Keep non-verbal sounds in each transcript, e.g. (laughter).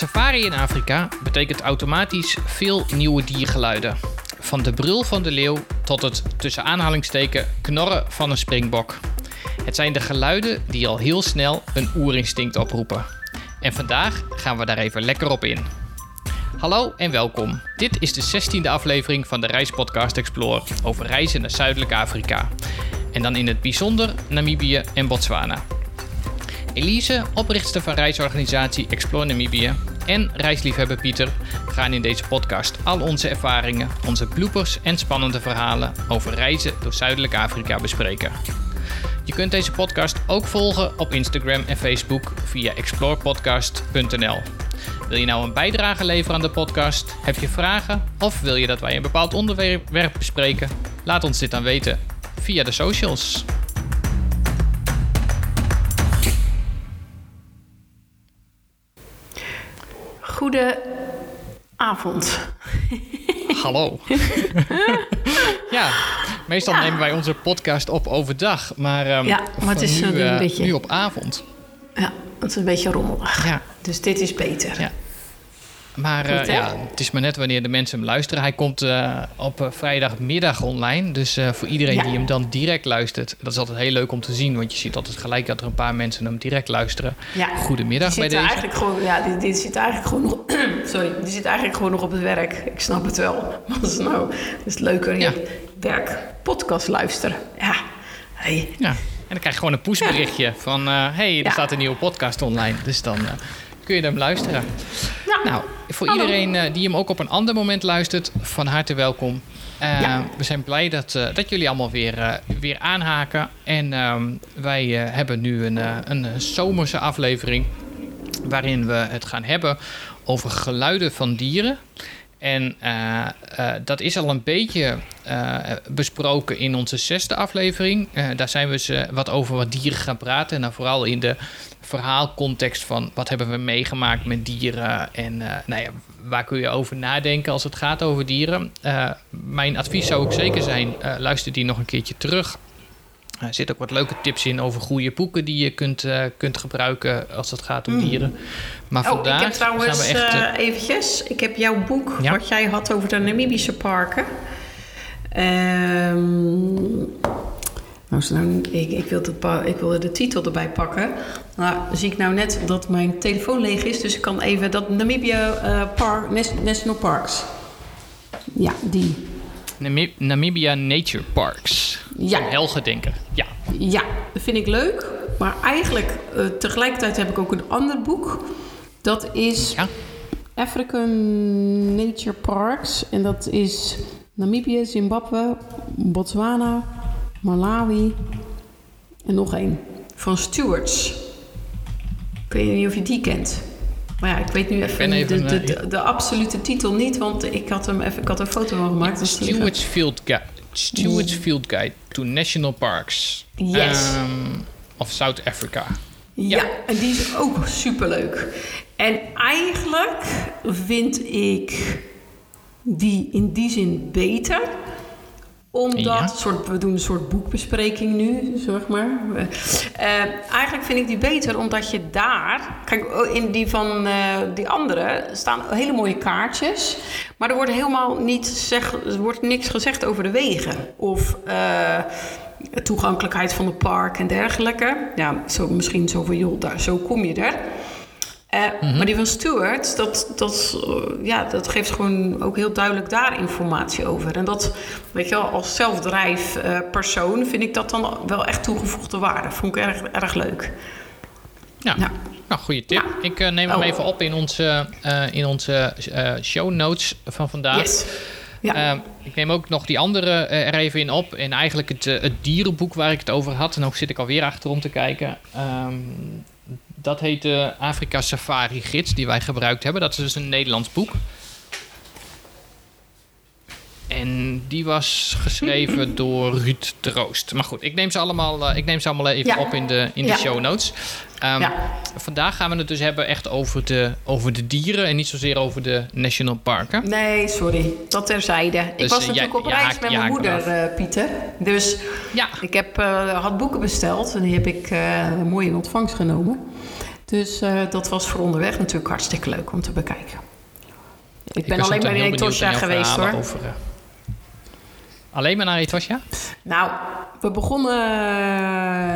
Safari in Afrika betekent automatisch veel nieuwe diergeluiden. Van de brul van de leeuw tot het tussen aanhalingsteken knorren van een springbok. Het zijn de geluiden die al heel snel een oerinstinct oproepen. En vandaag gaan we daar even lekker op in. Hallo en welkom. Dit is de 16e aflevering van de Reispodcast Explore over reizen naar Zuidelijk Afrika. En dan in het bijzonder Namibië en Botswana. Elise, oprichter van reisorganisatie Explore Namibië, en reisliefhebber Pieter gaan in deze podcast al onze ervaringen, onze bloopers en spannende verhalen over reizen door Zuidelijk Afrika bespreken. Je kunt deze podcast ook volgen op Instagram en Facebook via explorepodcast.nl. Wil je nou een bijdrage leveren aan de podcast? Heb je vragen? Of wil je dat wij een bepaald onderwerp bespreken? Laat ons dit dan weten via de socials. Avond. Hallo. (laughs) ja, meestal nemen wij onze podcast op overdag, maar, um, ja, maar het is nu, een uh, beetje... nu op avond. Ja, het is een beetje rommelig. Ja. Dus dit is beter. Ja. Maar uh, ja, het is maar net wanneer de mensen hem luisteren. Hij komt uh, op uh, vrijdagmiddag online. Dus voor iedereen ja. die hem dan direct luistert. Dat is altijd heel leuk om te zien. Want je ziet altijd gelijk dat er een paar mensen hem direct luisteren. Ja. Goedemiddag die bij deze. Eigenlijk gewoon, ja, die, die zit eigenlijk gewoon nog... (clears throat) sorry, die zit eigenlijk gewoon nog op het werk. Ik snap het wel. (laughs) Wat is nou? Het is leuker. Ja. Werk, podcast luisteren. Ja. Hey. Ja. En dan krijg je gewoon een pushberichtje van... hé, hey, er staat een nieuwe podcast online. Dus dan kun je hem luisteren. Nou, voor iedereen uh, die hem ook op een ander moment luistert, van harte welkom. Uh, We zijn blij dat, uh, dat jullie allemaal weer, weer aanhaken. En ehm, wij hebben nu een, een zomerse aflevering waarin we het gaan hebben over geluiden van dieren. En uh, uh, dat is al een beetje uh, besproken in onze zesde aflevering. daar zijn we eens wat over wat dieren gaan praten. En dan vooral in de verhaalcontext van wat hebben we meegemaakt met dieren. En nou ja, waar kun je over nadenken als het gaat over dieren. mijn advies zou ook zeker zijn, luister die nog een keertje terug. Er zitten ook wat leuke tips in over goede boeken die je kunt, uh, kunt gebruiken als het gaat om hmm. dieren. Maar oh, vandaag ik heb trouwens we echt, uh, eventjes, ik heb jouw boek ja? wat jij had over de Namibische parken. Um, nou, ik, ik, wilde ik wilde de titel erbij pakken. Nou, zie ik nou net dat mijn telefoon leeg is, dus ik kan even dat Namibia uh, Park, National Parks. Ja, die. Namibia Nature Parks. Ja. Helge denken. Ja. Ja, dat vind ik leuk. Maar eigenlijk uh, tegelijkertijd heb ik ook een ander boek. Dat is ja. African Nature Parks. En dat is Namibië, Zimbabwe, Botswana, Malawi en nog één. Van Stewards. Ik weet niet of je die kent. Maar ja, ik weet nu even, even de, de, de, absolute titel niet, want ik had, hem even, ik had een foto van gemaakt. Ja, Stewards Field Stewards Field Guide to National Parks yes. um, of South Africa. Ja, ja, en die is ook superleuk. En eigenlijk vind ik die in die zin beter omdat, soort, we doen een soort boekbespreking nu, zeg maar. Uh, eigenlijk vind ik die beter omdat je daar... Kijk, oh, in die van uh, die andere staan hele mooie kaartjes. Maar er wordt helemaal niet zeg, er wordt niks gezegd over de wegen. Of uh, toegankelijkheid van het park en dergelijke. Ja, zo, misschien zo van, joh, daar, zo kom je er. Uh, mm-hmm. Maar die van Stuart, dat, dat, uh, ja, dat geeft gewoon ook heel duidelijk daar informatie over. En dat, weet je wel, als zelfdrijf uh, persoon vind ik dat dan wel echt toegevoegde waarde. Vond ik erg, erg leuk. Ja, ja. nou, goede tip. Ja. Ik neem hem oh. even op in onze, in onze show notes van vandaag. Yes. Ja. ik neem ook nog die andere er even in op. En eigenlijk het, het dierenboek waar ik het over had. En ook zit ik alweer achterom te kijken. Um, dat heet de Afrika Safari Gids, die wij gebruikt hebben. Dat is dus een Nederlands boek. En die was geschreven (laughs) door Ruud Troost. Maar goed, ik neem ze allemaal, uh, ik neem ze allemaal even op in de, in de show notes. Um, ja. Vandaag gaan we het dus hebben echt over de, over de dieren en niet zozeer over de national parken. Nee, sorry. Dat terzijde. Dus, ik was natuurlijk op reis met mijn moeder, uh, Pieter. Dus ja. ik heb, had boeken besteld en die heb ik mooi in ontvangst genomen. Dus dat was voor onderweg natuurlijk hartstikke leuk om te bekijken. Ik, Ik ben alleen maar in Etosha geweest hoor. Over, eh, Alleen maar naar Etosha? Nou, we begonnen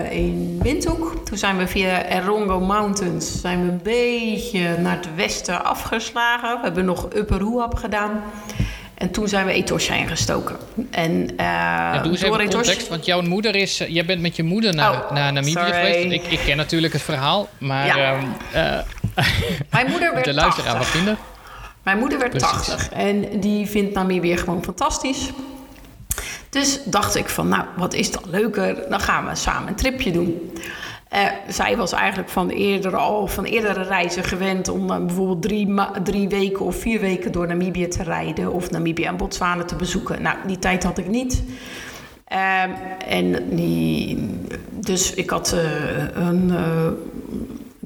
eh, in Windhoek. Toen zijn we via Erongo Mountains zijn we een beetje naar het westen afgeslagen. We hebben nog Upper Huap gedaan. En toen zijn we Etosha ingestoken. En, uh, Ja, doe eens door even Etosha- context, want jouw moeder is... eh, jij bent met je moeder naar, Oh, naar Namibië sorry. geweest. Ik, ik ken natuurlijk het verhaal, maar Ja. ehm, eh, Mijn moeder (laughs) werd de luisteraar 80. wat minder. Mijn moeder werd Precies. 80 en die vindt Namibië gewoon fantastisch. Dus dacht ik van, nou, wat is dan leuker? Dan gaan we samen een tripje doen. Eh, zij was eigenlijk van eerder al van eerdere reizen gewend om dan bijvoorbeeld drie, drie weken of vier weken door Namibië te rijden of Namibië en Botswana te bezoeken. Nou, die tijd had ik niet. Ehm, en die, dus ik had eh, een eh,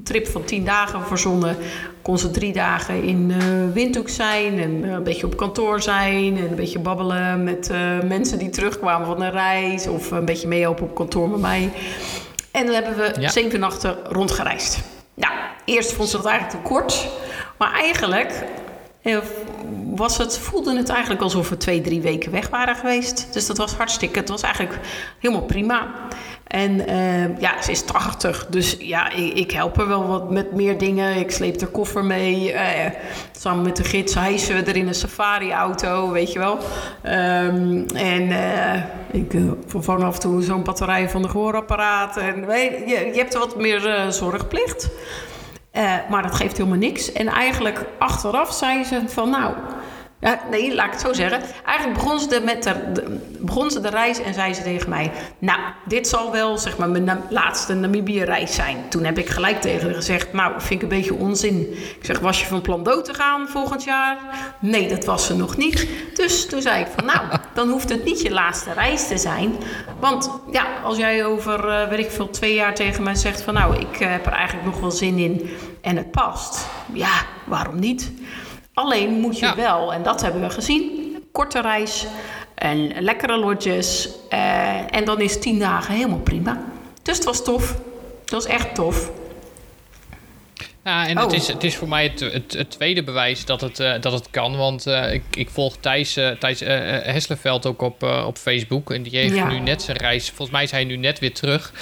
trip van tien dagen verzonnen. Kon ze drie dagen in eh Windhoek zijn en eh, een beetje op kantoor zijn en een beetje babbelen met eh, mensen die terugkwamen van een reis of een beetje meehelpen op kantoor met mij. En dan hebben we Ja. zeven nachten rondgereisd. Nou, eerst vond ze dat eigenlijk te kort, maar eigenlijk was het, voelde het eigenlijk alsof we twee, drie weken weg waren geweest. Dus dat was hartstikke, het was eigenlijk helemaal prima. En eh, ja, ze is 80, dus ja, ik, ik help haar wel wat met meer dingen. Ik sleep haar koffer mee. eh, samen met de gids hijsen we er in een safari-auto, weet je wel. Ehm, en eh, ik eh, vervang af en toe zo'n batterij van de gehoorapparaat. En je, je hebt wat meer eh, zorgplicht. Eh, maar dat geeft helemaal niks. En eigenlijk achteraf zei ze van nou... Ja, nee, laat ik het zo zeggen. Eigenlijk begon ze, de, met de, de- begon ze de reis en zei ze tegen mij... Nou, dit zal wel zeg maar, mijn na- laatste Namibië-reis zijn. Toen heb ik gelijk tegen haar gezegd... Nou, vind ik een beetje onzin. Ik zeg, was je van plan dood te gaan volgend jaar? Nee, dat was ze nog niet. Dus toen zei ik van... Nou, (laughs) dan hoeft het niet je laatste reis te zijn. Want ja, als jij over, eh, weet ik veel, twee jaar tegen mij zegt... van nou, ik eh, heb er eigenlijk nog wel zin in en het past. Ja, waarom niet? Alleen moet je Ja. wel, en dat hebben we gezien, korte reis en lekkere lodges. eh, en dan is tien dagen helemaal prima. Dus het was tof. Het was echt tof. Ja, en Oh. het, is, het is voor mij het, het, het tweede bewijs dat het, eh, dat het kan. Want eh, ik, ik volg Thijs, eh, Thijs Hesselveld ook op, op Facebook. En die heeft Ja. nu net zijn reis. Volgens mij is hij nu net weer terug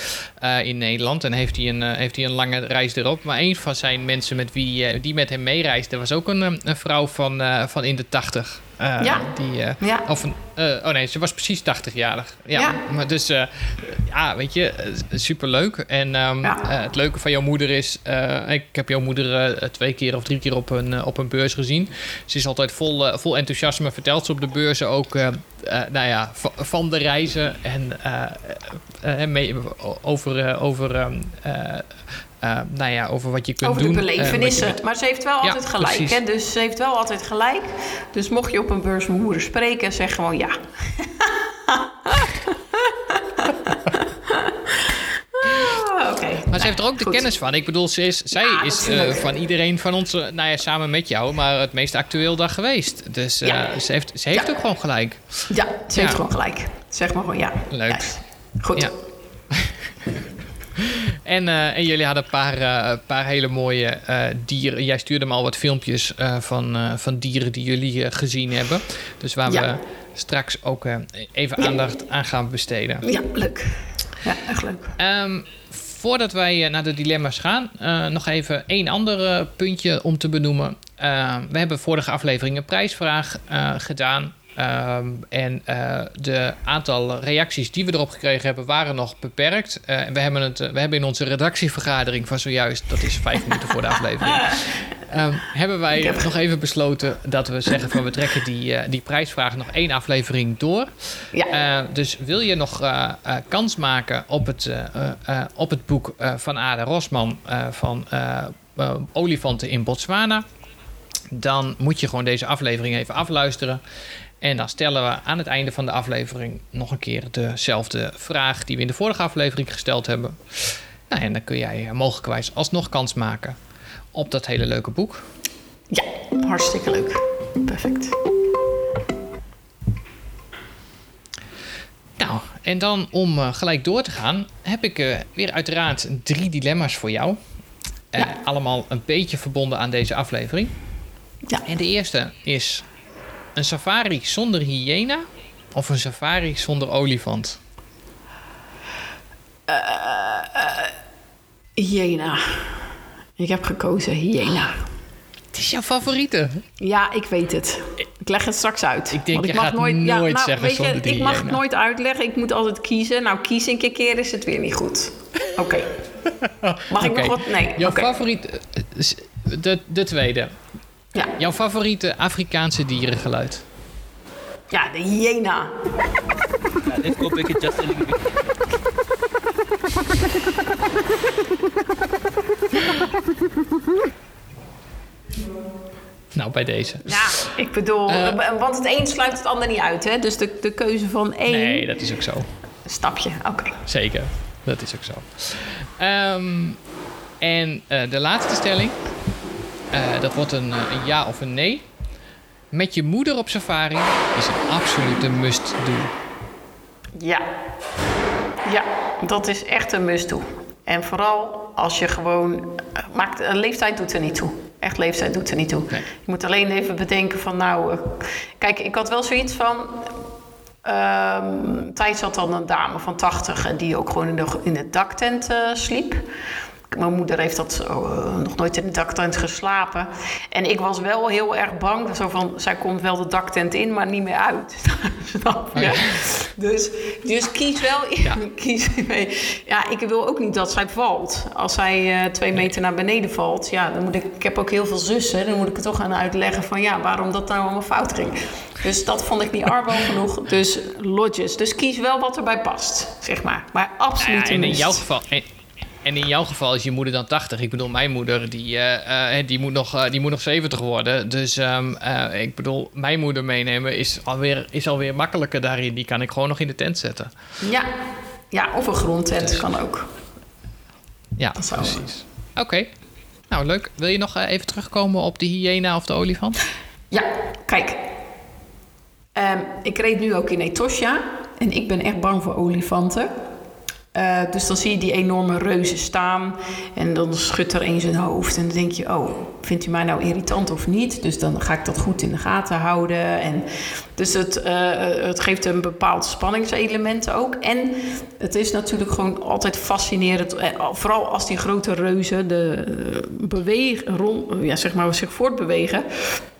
in Nederland. En heeft hij, een, heeft hij een lange reis erop. Maar een van zijn mensen met wie, die met hem meereisde... was ook een, een vrouw van, van in de tachtig. Eh, Ja. Die, eh, Ja. Of een, eh, oh nee, ze was precies 80-jarig. Ja, Ja. maar dus, eh, ja, weet je, superleuk. En ehm, Ja. eh, het leuke van jouw moeder is, ik heb jouw moeder twee keer of drie keer op een, op een beurs gezien. Ze is altijd vol, vol enthousiasme, vertelt ze op de beurzen ook, nou ja, va- van de reizen en mee, over, over, eh, nou ja, over wat je kunt Over doen. de eh, je belevenissen. maar ze heeft wel Ja, altijd gelijk. Hè? Dus ze heeft wel altijd gelijk. Dus mocht je op een beurs moeder spreken, zeg gewoon ja. (laughs) Ah, Oké. Maar ze heeft er ook de goed. kennis van. Ik bedoel, ze is, zij Ja, is eh, van iedereen van ons, nou ja, samen met jou, maar het meest actueel daar geweest. Dus Ja. ze heeft, ze heeft ook gewoon gelijk. Ja, ze heeft gewoon gelijk. Zeg maar gewoon ja. Leuk. Goed. (laughs) En, eh, en jullie hadden een paar, eh, paar hele mooie eh, dieren. Jij stuurde me al wat filmpjes van, van dieren die jullie gezien hebben. Dus waar Ja. we straks ook even Ja. aandacht aan gaan besteden. Ja, leuk. Ja, echt leuk. Ehm, voordat wij naar de dilemma's gaan, nog even één ander puntje om te benoemen. Eh, we hebben vorige aflevering een prijsvraag gedaan. Ehm, en eh, de aantal reacties die we erop gekregen hebben, waren nog beperkt. Eh, en we hebben, het, eh, we hebben in onze redactievergadering van zojuist, dat is vijf minuten voor de aflevering, ehm, hebben wij heb- nog even besloten dat we zeggen van we trekken die, die prijsvraag nog één aflevering door. Ja. Dus wil je nog kans maken op het, op het boek van Ada Rosman van Olifanten in Botswana? Dan moet je gewoon deze aflevering even afluisteren. En dan stellen we aan het einde van de aflevering nog een keer dezelfde vraag die we in de vorige aflevering gesteld hebben. Nou, en dan kun jij eh, mogelijkwijs alsnog kans maken op dat hele leuke boek. ja, hartstikke leuk. Perfect. Nou, en dan om eh, gelijk door te gaan, heb ik eh, weer uiteraard drie dilemma's voor jou. Allemaal een beetje verbonden aan deze aflevering. Ja. En de eerste is een safari zonder hyena of een safari zonder olifant? Hyena. Ik heb gekozen hyena. Het is jouw favoriete. Ja, ik weet het. Ik leg het straks uit. Ik denk, Want je mag gaat nooit zeggen weet je, zonder de Ik mag het nooit uitleggen. Ik moet altijd kiezen. Nou, kies een keer keer is het weer niet goed. (laughs) Oké. Mag ik nog wat? Nee. Jouw is- De, de tweede. Ja. Jouw favoriete Afrikaanse dierengeluid? ja, de hyena. Uh, let's go back it just bit. Nou, bij deze. Ja, ik bedoel, Eh. want het een sluit het ander niet uit, hè? Dus de, de keuze van één Nee, dat is ook zo. stapje. Oké. Zeker. Dat is ook zo. Ehm, en eh, de laatste stelling. Eh, dat wordt een, eh, een ja of een nee. Met je moeder op safari is een absolute must-do. Ja. Ja, dat is echt een must-do. En vooral als je gewoon... eh, Maakt, leeftijd doet er niet toe. Echt leeftijd doet er niet toe. Nee. Je moet alleen even bedenken van nou... kijk, ik had wel zoiets van... ehm Thijs had dan een dame van 80 en die ook gewoon in de, in de daktent sliep. Mijn moeder heeft dat eh, nog nooit in de daktent geslapen. En ik was wel heel erg bang. Zo van, zij komt wel de daktent in, maar niet meer uit. (laughs) Snap je? Oh ja. Dus, dus kies wel. (laughs) Kies, nee. Ja, ik wil ook niet dat zij valt. Als zij eh, twee meter naar beneden valt, ja, dan moet ik. Ik heb ook heel veel zussen. Dan moet ik het toch gaan uitleggen van ja, waarom dat nou allemaal fout ging. Dus dat vond ik niet (laughs) arbo genoeg. Dus lodges. Dus kies wel wat erbij past, zeg maar. Maar absoluut Ja, in must. jouw geval. En, en in jouw geval is je moeder dan 80. Ik bedoel, mijn moeder die, eh, eh, die, moet, nog, eh, die moet nog 70 worden. Dus ehm, eh, ik bedoel, mijn moeder meenemen is alweer, is alweer makkelijker daarin. Die kan ik gewoon nog in de tent zetten. Ja. ja, of een grondtent kan ook. Ja, precies. Oké. Nou, leuk. Wil je nog even terugkomen op de hyena of de olifant? Ja, kijk. Ehm, ik reed nu ook in Etosha. En ik ben echt bang voor olifanten. Eh, dus dan zie je die enorme reuzen staan. En dan schudt er een hoofd. En dan denk je, oh, vindt u mij nou irritant of niet? Dus dan ga ik dat goed in de gaten houden. En dus het, eh, het geeft een bepaald spanningselement ook. En het is natuurlijk gewoon altijd fascinerend. eh, Vooral als die grote reuzen de, beweeg, rond, ja, zeg maar, zich voortbewegen.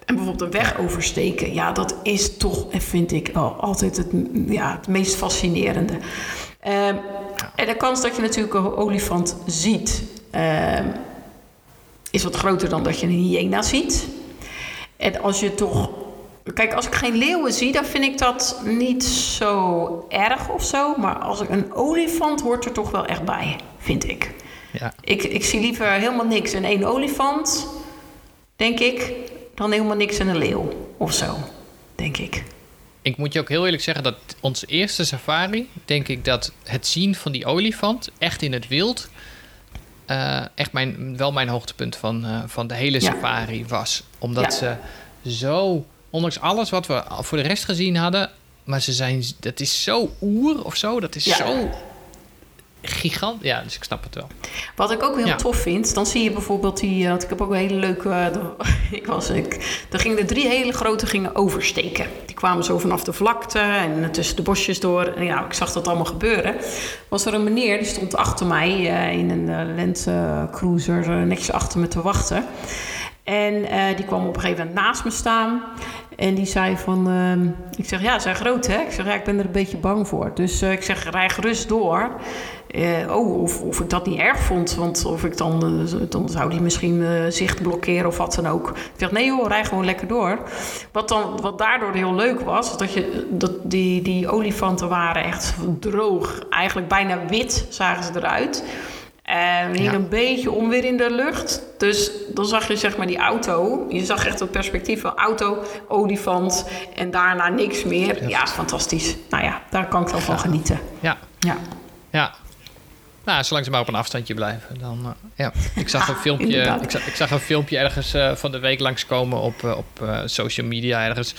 En bijvoorbeeld een weg oversteken. Ja, dat is toch, eh, vind ik, altijd het, ja, het meest fascinerende. Ehm, en de kans dat je natuurlijk een olifant ziet... ehm, is wat groter dan dat je een hyena ziet. En als je toch... Kijk, als ik geen leeuwen zie, dan vind ik dat niet zo erg of zo. Maar als ik een olifant hoort er toch wel echt bij, vind ik. Ja. Ik, ik zie liever helemaal niks in één olifant, denk ik, dan helemaal niks in een leeuw of zo, denk ik. Ik moet je ook heel eerlijk zeggen dat onze eerste safari, denk ik dat het zien van die olifant echt in het wild, eh, echt mijn, wel mijn hoogtepunt van, eh, van de hele Ja. safari was. Omdat Ja. ze zo, ondanks alles wat we voor de rest gezien hadden, maar ze zijn, dat is zo oer of zo, dat is Ja. zo gigant. Ja, dus ik snap het wel. Wat ik ook heel Ja. tof vind, dan zie je bijvoorbeeld die. eh, Want ik heb ook een hele leuke. eh, (laughs) ik was ik. Er gingen er drie hele grote gingen oversteken. Die kwamen zo vanaf de vlakte en tussen de bosjes door. En ja, ik zag dat allemaal gebeuren. Was er een meneer die stond achter mij eh, in een lentecruiser netjes achter me te wachten. En eh, die kwam op een gegeven moment naast me staan. En die zei van... ehm, ik zeg, ja, ze zijn groot, hè? Ik zeg, ja, ik ben er een beetje bang voor. Dus eh, ik zeg, rij gerust door. Eh, oh, of, of ik dat niet erg vond. Want of ik dan... eh, dan zou die misschien zicht blokkeren of wat dan ook. Ik zeg, nee joh, rij gewoon lekker door. Wat, dan, wat daardoor heel leuk was... Dat, je, dat die, die olifanten waren echt droog. Eigenlijk bijna wit zagen ze eruit. En hing Ja. een beetje onweer in de lucht. Dus dan zag je zeg maar die auto. Je zag echt het perspectief van auto, olifant en daarna niks meer. Ja, fantastisch. Nou ja, daar kan ik dan van genieten. Ja, Ja, ja. Nou, zolang ze maar op een afstandje blijven. Dan, eh, ja. Ik zag een Ah, filmpje, inderdaad. ik zag, ik zag een filmpje ergens eh, van de week langskomen op, eh, op eh, social media ergens.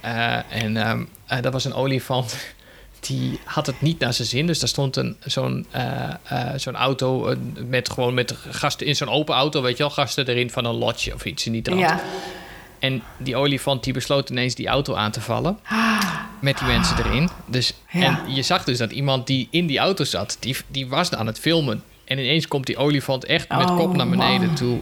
Eh, en ehm, eh, dat was een olifant die had het niet naar zijn zin. Dus daar stond een, zo'n, eh, eh, zo'n auto met gewoon met gasten in zo'n open auto, weet je wel, gasten erin van een lotje of iets in die trant. Ja. En die olifant die besloot ineens die auto aan te vallen. Met die mensen erin. Dus, Ja. En je zag dus dat iemand die in die auto zat, die, die was aan het filmen. En ineens komt die olifant echt met Oh, kop naar beneden man. toe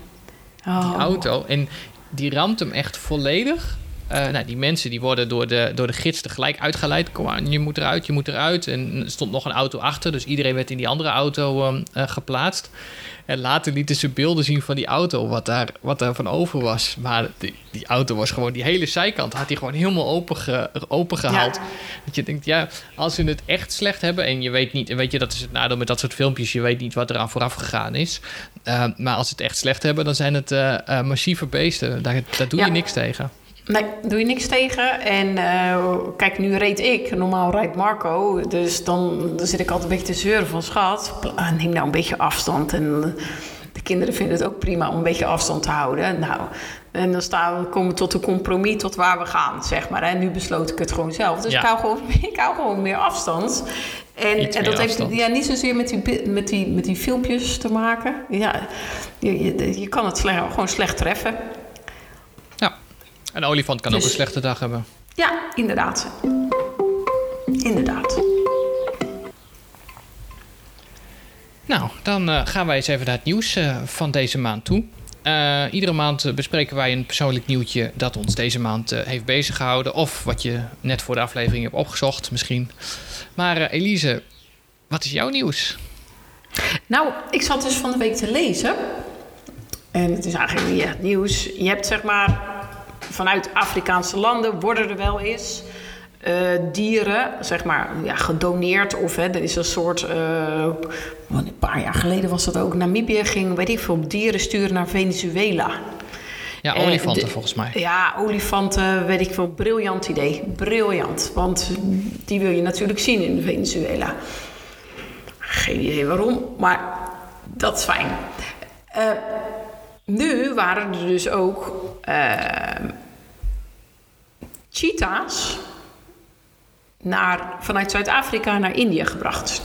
die Oh. auto. En die ramt hem echt volledig. Eh, nou, die mensen die worden door de, door de gids tegelijk uitgeleid. Kom aan, je moet eruit, je moet eruit. En er stond nog een auto achter, dus iedereen werd in die andere auto ehm, eh, geplaatst. En later lieten ze beelden zien van die auto, wat daar, wat daar van over was. Maar die, die auto was gewoon, die hele zijkant had hij gewoon helemaal open, ge, open gehaald. Dat je denkt, ja, als ze het echt slecht hebben en je weet niet, en weet je, dat is het nadeel met dat soort filmpjes, je weet niet wat er aan vooraf gegaan is. Eh, maar als ze het echt slecht hebben, dan zijn het massieve beesten. Daar, daar doe je Ja. niks tegen. Nee, doe je niks tegen. En eh, kijk, nu reed ik. Normaal rijdt Marco. Dus dan, dan zit ik altijd een beetje te zeuren van... schat, ah, neem nou een beetje afstand. En eh, de kinderen vinden het ook prima om een beetje afstand te houden. Nou, en dan staan we, komen we tot een compromis tot waar we gaan, zeg maar. En nu besloot ik het gewoon zelf. Dus Ja. ik, hou gewoon, (laughs) ik hou gewoon meer afstand. En, en dat heeft ja, niet zozeer met die, met, die, met die filmpjes te maken. Ja, je, je, je kan het slecht, gewoon slecht treffen. Een olifant kan ook Dus- een slechte dag hebben. Ja, inderdaad. Inderdaad. Nou, dan eh, gaan wij eens even naar het nieuws eh, van deze maand toe. Eh, iedere maand bespreken wij een persoonlijk nieuwtje dat ons deze maand heeft bezig gehouden. Of wat je net voor de aflevering hebt opgezocht, misschien. Maar Elise, wat is jouw nieuws? Nou, ik zat dus van de week te lezen. En het is eigenlijk niet echt nieuws. Je hebt zeg maar vanuit Afrikaanse landen worden er wel eens eh, dieren, zeg maar, ja, gedoneerd. Of hè, er is een soort. eh, een paar jaar geleden was dat ook. Namibië ging, weet ik veel, dieren sturen naar Venezuela. Ja, olifanten de- volgens mij. Ja, olifanten, weet ik veel. Briljant idee. Briljant. Want die wil je natuurlijk zien in Venezuela. Geen idee waarom, maar dat is fijn. Eh, nu waren er dus ook cheetahs naar, vanuit Zuid-Afrika naar India gebracht.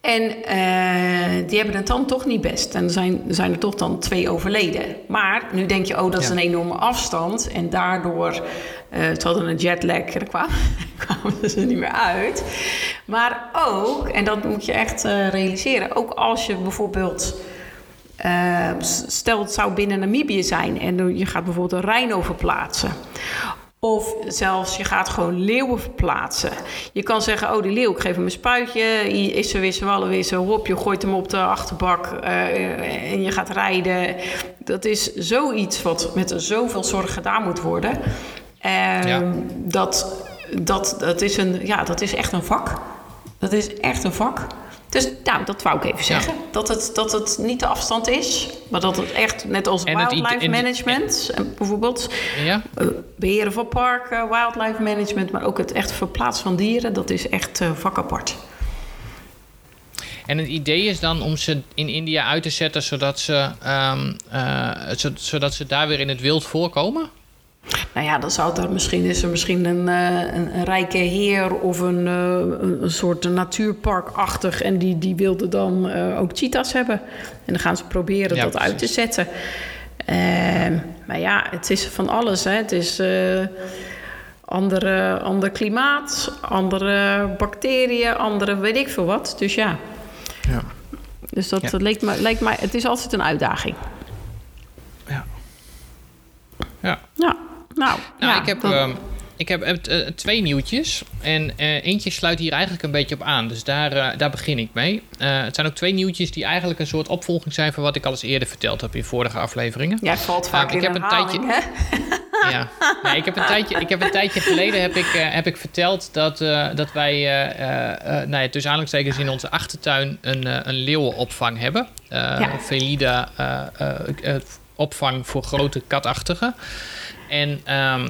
En eh, die hebben het dan toch niet best. En er zijn, er zijn er toch dan twee overleden. Maar nu denk je, oh, dat is Ja. een enorme afstand. En daardoor, eh ze hadden een jetlag en daar kwamen, (laughs) kwamen ze er niet meer uit. Maar ook, en dat moet je echt eh, realiseren... ook als je bijvoorbeeld... eh, stel het zou binnen Namibië zijn... en je gaat bijvoorbeeld een rhino verplaatsen... Of zelfs je gaat gewoon leeuwen verplaatsen. Je kan zeggen, oh die leeuw, ik geef hem een spuitje. Is ze weer ze wallen weer ze hop. Je gooit hem op de achterbak eh, en je gaat rijden. Dat is zoiets wat met zoveel zorg gedaan moet worden. Ehm, Ja. dat, dat, dat, is een, ja, dat is echt een vak. Dat is echt een vak. Dus nou, dat wou ik even zeggen. Dat, het, dat het niet de afstand is, maar dat het echt, net als En het wildlife en- management, eh, bijvoorbeeld, Ja? eh, beheren van parken, wildlife management, maar ook het echt verplaatsen van dieren, dat is echt eh, vak apart. En het idee is dan om ze in India uit te zetten zodat ze, ehm, eh, zo- zodat ze daar weer in het wild voorkomen? Nou ja, dan zou er misschien is er misschien een, eh, een, een rijke heer of een, eh, een, een soort natuurparkachtig en die, die wilde dan eh, ook cheetahs hebben. En dan gaan ze proberen Ja, dat uit te zetten. Maar ja, het is van alles. Hè. Het is eh, andere, ander klimaat, andere bacteriën, andere weet ik veel wat. Dus ja, Ja. dus dat, Ja. dat leek, me, leek mij, het is altijd een uitdaging. Ja. Ja. Ja, nou, Nou, ja, ik heb, ehm, ik heb eh, eh, twee nieuwtjes. En eh, eentje sluit hier eigenlijk een beetje op aan. Dus daar, daar begin ik mee. Het zijn ook twee nieuwtjes die eigenlijk een soort opvolging zijn van wat ik al eens eerder verteld heb in vorige afleveringen. Jij valt vaak ik in heb een tijdje- hè? (laughs) Ja, nee, ik, heb een tijdje, ik heb een tijdje geleden heb ik, heb ik verteld dat, dat wij nou ja, tussen aanhalingstekens in onze achtertuin een, een leeuwenopvang hebben. Ja. Velida opvang voor grote katachtigen. En ehm,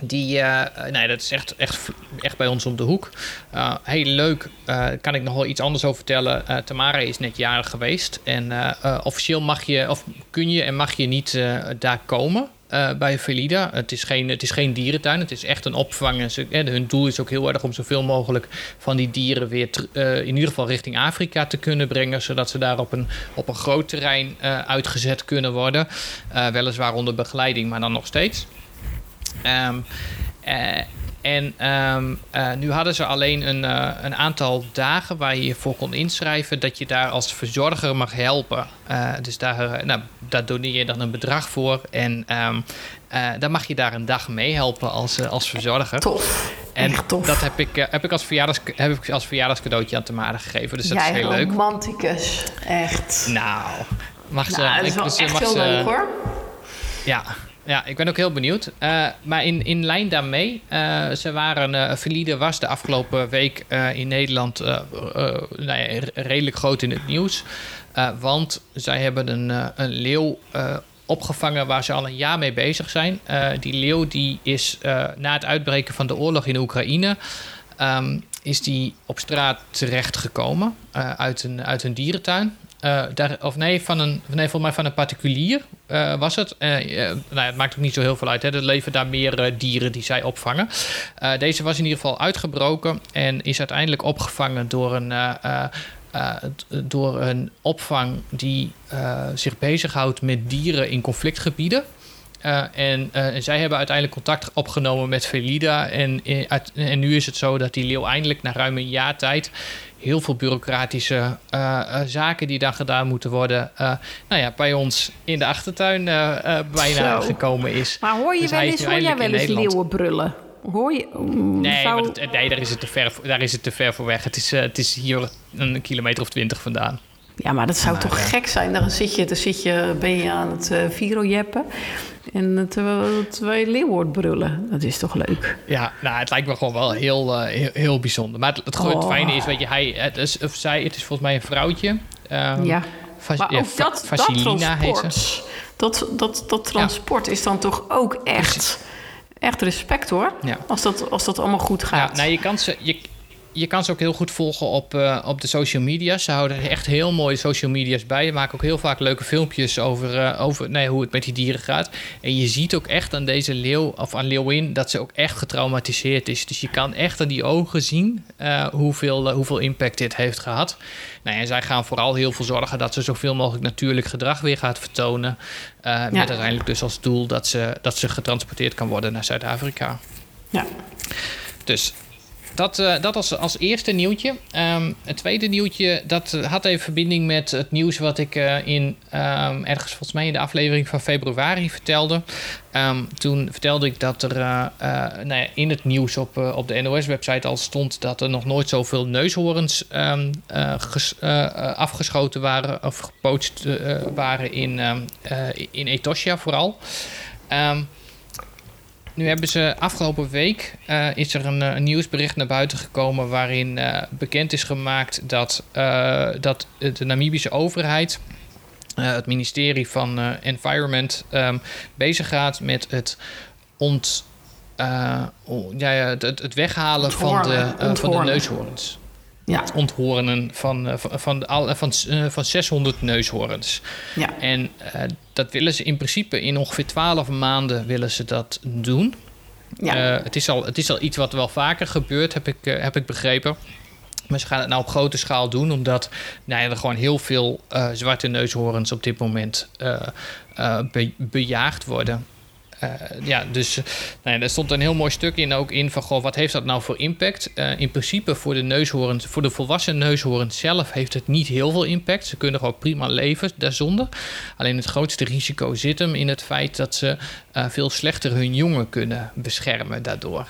die, eh, nee, dat is echt, echt, echt bij ons om de hoek. Eh, heel leuk, eh kan ik nog wel iets anders over vertellen. Tamara is net jarig geweest. En officieel mag je, of kun je en mag je niet daar komen. Uh, bij Velida. Het is, geen, het is geen dierentuin, het is echt een opvang. En hun doel is ook heel erg om zoveel mogelijk van die dieren weer uh, in ieder geval richting Afrika te kunnen brengen. Zodat ze daar op een, op een groot terrein uh, uitgezet kunnen worden. weliswaar onder begeleiding, maar dan nog steeds. Um, en um, uh, nu hadden ze alleen een, uh, een, aantal dagen waar je je voor kon inschrijven dat je daar als verzorger mag helpen. Uh, dus daar, nou, daar doneer je dan een bedrag voor en um, dan mag je daar een dag mee helpen als, als verzorger. Tof. En Echt tof. dat heb ik, heb, ik als verjaardags, heb ik als verjaardagscadeautje aan Tamara gegeven. Dus dat Jij is heel leuk. romanticus. Echt. Nou, mag ze... Nou, dat is ik, wel echt mag heel ze, leuk hoor. Ja, ja, ik ben ook heel benieuwd. Uh, maar in, in lijn daarmee, uh, ze waren, uh, Valide was de afgelopen week in Nederland nou ja, redelijk groot in het nieuws. want zij hebben een, een leeuw opgevangen waar ze al een jaar mee bezig zijn. die leeuw die is na het uitbreken van de oorlog in Oekraïne... Um, is die op straat terechtgekomen uit, een, uit een dierentuin. Uh, daar, of nee, van een, nee, volgens mij van een particulier uh, was het. Uh, nou, het maakt ook niet zo heel veel uit. Hè. Er leven daar meer dieren die zij opvangen. deze was in ieder geval uitgebroken en is uiteindelijk opgevangen door een, door een opvang die zich bezighoudt met dieren in conflictgebieden. Uh, en, uh, en, zij hebben uiteindelijk contact opgenomen met Velida. En, en, nu is het zo dat die leeuw eindelijk na ruim een jaar tijd heel veel bureaucratische uh, zaken die dan gedaan moeten worden. nou ja, bij ons in de achtertuin bijna Zo. gekomen is. Maar hoor je dus wel eens, hoor jij wel eens leeuwen brullen? Hoor je? Mm, nee, zou... dat, nee daar, is het te ver, daar is het te ver voor weg. Het is, het is hier een kilometer of twintig vandaan. Ja, maar dat zou maar, toch gek zijn? Dan zit je, dan zit je, ben je aan het uh, virojeppen. En terwijl twee leeuwen brullen. Dat is toch leuk? Ja, nou, het lijkt me gewoon wel heel, uh, heel, heel, bijzonder. Maar het, het, oh. het, fijne is, weet je, hij, het is, of zij, het is volgens mij een vrouwtje. Um, ja. Vas, maar ja, ook dat, Vasilina dat transport, dat, dat, dat transport ja. is dan toch ook echt, echt respect hoor. Ja. Als, dat, als dat allemaal goed gaat. Ja, nou, je kan ze... Je, je kan ze ook heel goed volgen op, uh, op de social media. Ze houden echt heel mooie social media's bij. Ze maken ook heel vaak leuke filmpjes over, uh, over nee, hoe het met die dieren gaat. En je ziet ook echt aan deze leeuw, of aan leeuwin, dat ze ook echt getraumatiseerd is. Dus je kan echt aan die ogen zien uh, hoeveel, hoeveel impact dit heeft gehad. Nou, en zij gaan vooral heel veel zorgen dat ze zoveel mogelijk natuurlijk gedrag weer gaat vertonen. Ja. Met uiteindelijk dus als doel dat ze, dat ze getransporteerd kan worden naar Zuid-Afrika. Ja. Dus dat, uh, dat als, als eerste nieuwtje. Um, het tweede nieuwtje, dat had even verbinding met het nieuws wat ik uh, in um, ergens volgens mij in de aflevering van februari vertelde. Um, toen vertelde ik dat er nou ja, in het nieuws op, op de NOS-website al stond dat er nog nooit zoveel neushoorns ges, afgeschoten waren of gepootst waren in, in Etosha vooral. Um, nu hebben ze afgelopen week uh, is er een, een, nieuwsbericht naar buiten gekomen waarin uh, bekend is gemaakt dat, uh, dat de Namibische overheid, het ministerie van Environment, um, bezig gaat met het ont, ja, ja, het, het weghalen van de, van de neushoorns. Ja. Het onthorenen van, van, van, van, van, van 600 neushoorns. Ja. En uh, dat willen ze in principe in ongeveer 12 maanden willen ze dat doen. Ja. Uh, het, is al, het is al iets wat wel vaker gebeurt, heb ik, uh, heb ik begrepen. Maar ze gaan het nou op grote schaal doen, omdat nou ja, er gewoon heel veel zwarte neushoorns op dit moment be bejaagd worden. Uh, ja, dus nou ja, er stond een heel mooi stuk in ook in van goh, wat heeft dat nou voor impact? Uh, in principe voor de neushoorns, voor de volwassen neushoorns zelf heeft het niet heel veel impact. Ze kunnen gewoon prima leven daarzonder. Alleen het grootste risico zit hem in het feit dat ze uh, veel slechter hun jongen kunnen beschermen daardoor.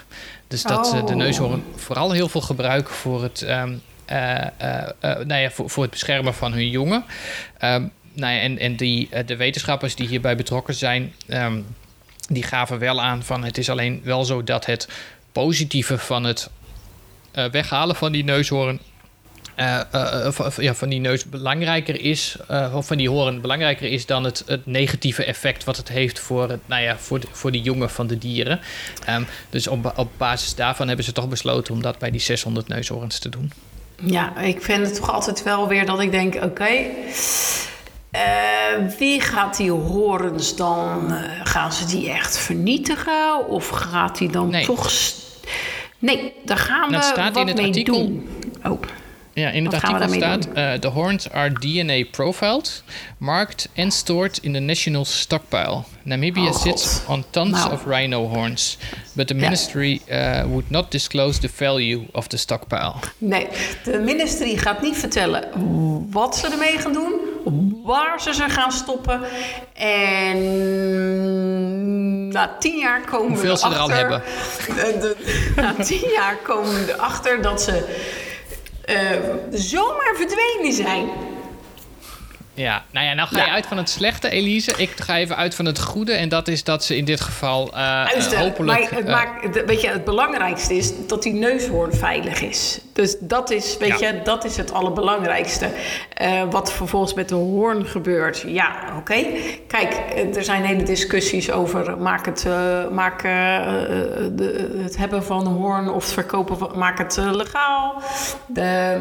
Dus dat de neushoorn vooral heel veel gebruiken voor het, um, nou ja, voor, voor het beschermen van hun jongen. Um, nou ja, en en die, de wetenschappers die hierbij betrokken zijn. Um, die gaven wel aan van het is alleen wel zo dat het positieve van het uh, weghalen van die neushoorn. Uh, uh, van, ja, van die neus belangrijker is, of van die hoorn belangrijker is dan het, het, negatieve effect wat het heeft voor, het, nou ja, voor, de, voor de jongen van de dieren. Um, dus op, op basis daarvan hebben ze toch besloten om dat bij die 600 neushoorns te doen. Ja, ik vind het toch altijd wel weer dat ik denk: oké, Eh, wie gaat die horens dan? eh, gaan ze die echt vernietigen? Of gaat die dan Nee. toch. Nee, daar gaan Dat we staat wat in het mee artikel. doen. Oh. Ja, in het Wat artikel staat: uh, The horns are DNA profiled, marked and stored in the national stockpile. Namibia Oh, sits on tons Nou. of rhino horns, but the Ja. ministry uh, would not disclose the value of the stockpile. Nee, de ministerie gaat niet vertellen wat ze ermee gaan doen, waar ze ze gaan stoppen. En na tien jaar komen Hoeveel we ze er al erachter- hebben. (laughs) De- na tien jaar komen we erachter dat ze eh, zomaar verdwenen zijn. Ja, nou ja, nou ga je Ja. uit van het slechte, Elise. Ik ga even uit van het goede. En dat is dat ze in dit geval eh, hopelijk... maar het, eh, maakt, weet je, het belangrijkste is dat die neushoorn veilig is. Dus dat is, weet Ja. je, dat is het allerbelangrijkste. Wat vervolgens met de hoorn gebeurt, ja, oké. Kijk, er zijn hele discussies over maak het, maak, de, het hebben van een hoorn of het verkopen van, maak het legaal. De,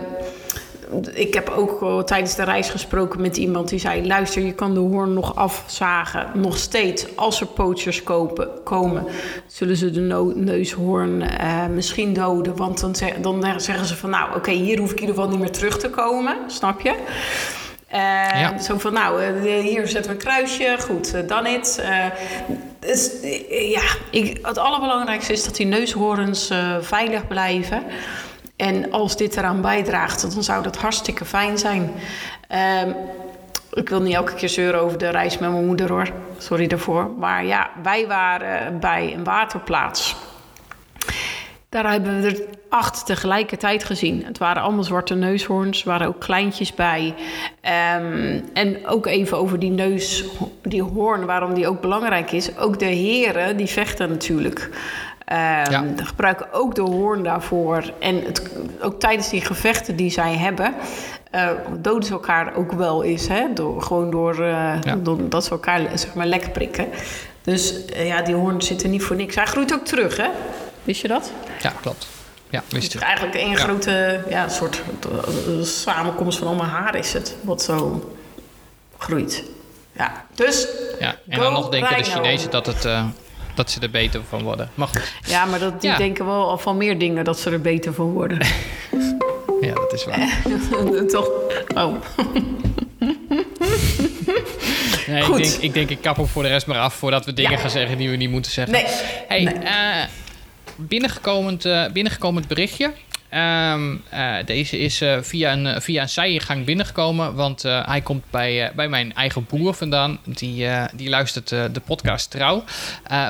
ik heb ook tijdens de reis gesproken met iemand die zei: luister, je kan de hoorn nog afzagen. Nog steeds, als er poachers kopen, komen, zullen ze de no- neushoorn eh, misschien doden. Want dan, dan zeggen ze van: nou, oké, hier hoef ik in ieder geval niet meer terug te komen. Snap je? Ja. Zo van, nou, eh, hier zetten we een kruisje. Goed, dan. Eh, dus, ja, ik, het allerbelangrijkste is dat die neushoorns veilig blijven. En als dit eraan bijdraagt, dan zou dat hartstikke fijn zijn. Ehm, ik wil niet elke keer zeuren over de reis met mijn moeder hoor. Sorry daarvoor. Maar ja, wij waren bij een waterplaats. Daar hebben we er acht tegelijkertijd gezien. Het waren allemaal zwarte neushoorns, er waren ook kleintjes bij. Ehm, en ook even over die neus, die hoorn, waarom die ook belangrijk is. Ook de heren, die vechten natuurlijk. Ehm, Ja. Gebruiken ook de hoorn daarvoor. En het, ook tijdens die gevechten die zij hebben... eh, doden ze elkaar ook wel eens. Hè? Door, gewoon door, eh, Ja. door dat ze elkaar zeg maar, lek prikken. Dus eh, ja, die hoorn zit er niet voor niks. Hij groeit ook terug, hè? Wist je dat? Ja, klopt. Ja, wist Het is eigenlijk een Ja. grote ja, soort samenkomst van allemaal haar is het. Wat zo groeit. Ja, dus... Ja, en dan nog denken de. Chinezen dat, het, dat ze er beter van worden. Maar goed, Ja, maar dat, die Ja. denken wel al van meer dingen dat ze er beter van worden. (laughs) ja, dat is waar. (laughs) Toch? Oh. Nee, ik, denk, ik denk, ik kap hem voor de rest maar af voordat we dingen Ja. gaan zeggen die we niet moeten zeggen. Nee. Hey, Nee. eh, binnengekomend, eh, binnengekomend berichtje. Ehm, eh, deze is eh, via een, eh, via een zijingang binnengekomen, want hij komt bij, bij mijn eigen broer vandaan. Die, die luistert de podcast trouw,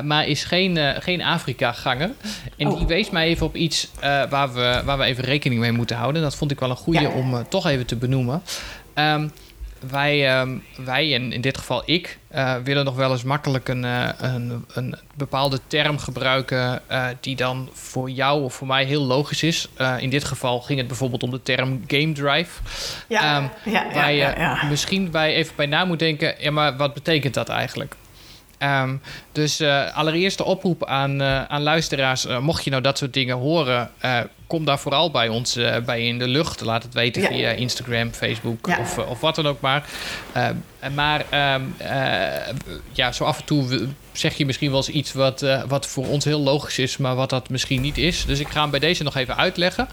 maar is geen, geen Afrika-ganger. En Oh. die wees mij even op iets waar, we, waar we even rekening mee moeten houden. Dat vond ik wel een goede Ja. om toch even te benoemen. Ehm, wij, ehm, wij, en in dit geval ik, eh, willen nog wel eens makkelijk een, eh, een, een bepaalde term gebruiken eh, die dan voor jou of voor mij heel logisch is. In dit geval ging het bijvoorbeeld om de term game drive. Ja, Ehm, ja, ja, waar je ja. misschien bij even bij na moet denken, ja, maar wat betekent dat eigenlijk? Ehm, dus eh, allereerst de oproep aan, eh, aan luisteraars. eh, mocht je nou dat soort dingen horen, kom daar vooral bij ons bij in de lucht. Laat het weten Ja. via Instagram, Facebook Ja. of, of wat dan ook maar. Ehm, maar ehm, eh, ja, zo af en toe zeg je misschien wel eens iets wat, wat voor ons heel logisch is, maar wat dat misschien niet is. Dus ik ga hem bij deze nog even uitleggen.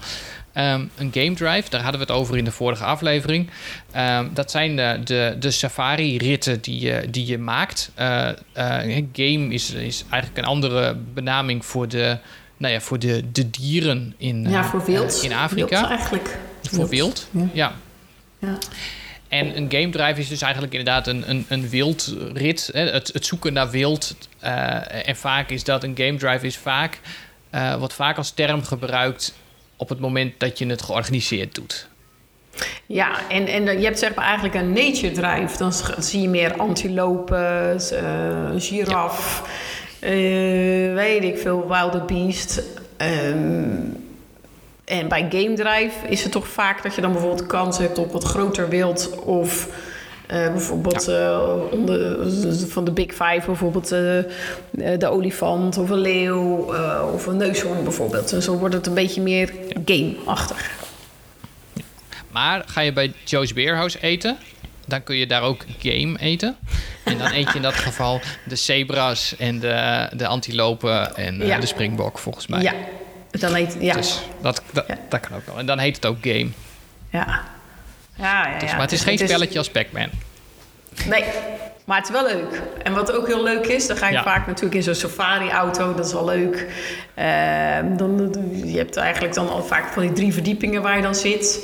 Ehm, een game drive, daar hadden we het over in de vorige aflevering. Ehm, dat zijn de, de, de safari-ritten die je, die je maakt. Eh, eh, game is, is eigenlijk een andere benaming voor de, nou ja, voor de, de dieren in, Ja, voor wild. eh, in Afrika. Wild eigenlijk. Voor wild, Ja. ja. Ja. En een game drive is dus eigenlijk inderdaad een, een, een wildrit. Hè, het, het zoeken naar wild. En vaak is dat een game drive is vaak, eh, wordt vaak als term gebruikt op het moment dat je het georganiseerd doet. Ja, en, en je hebt zeg maar eigenlijk een nature drive. Dan zie je meer antilopen, eh giraf, eh, weet ik veel, wilde beest. Ehm, en bij game drive is het toch vaak dat je dan bijvoorbeeld kans hebt op wat groter wild of... eh, bijvoorbeeld eh, onder, van de Big Five, bijvoorbeeld eh, de olifant of een leeuw of een neushoorn bijvoorbeeld. En zo wordt het een beetje meer game-achtig. Maar ga je bij Joe's Beerhouse eten, dan kun je daar ook game eten. En dan eet je in dat geval de zebra's en de, de antilopen en Ja. de springbok, volgens mij. Ja, dan heet ja. Dus dat, dat, Ja. dat kan ook wel. En dan heet het ook game. ja. Ja, ja, Dus, ja. maar het is geen spelletje als Pac-Man. Nee, maar het is wel leuk. En wat ook heel leuk is, dan ga je Ja. vaak natuurlijk in zo'n safari-auto. Dat is wel leuk. Ehm, dan, je hebt eigenlijk dan al vaak van die drie verdiepingen waar je dan zit.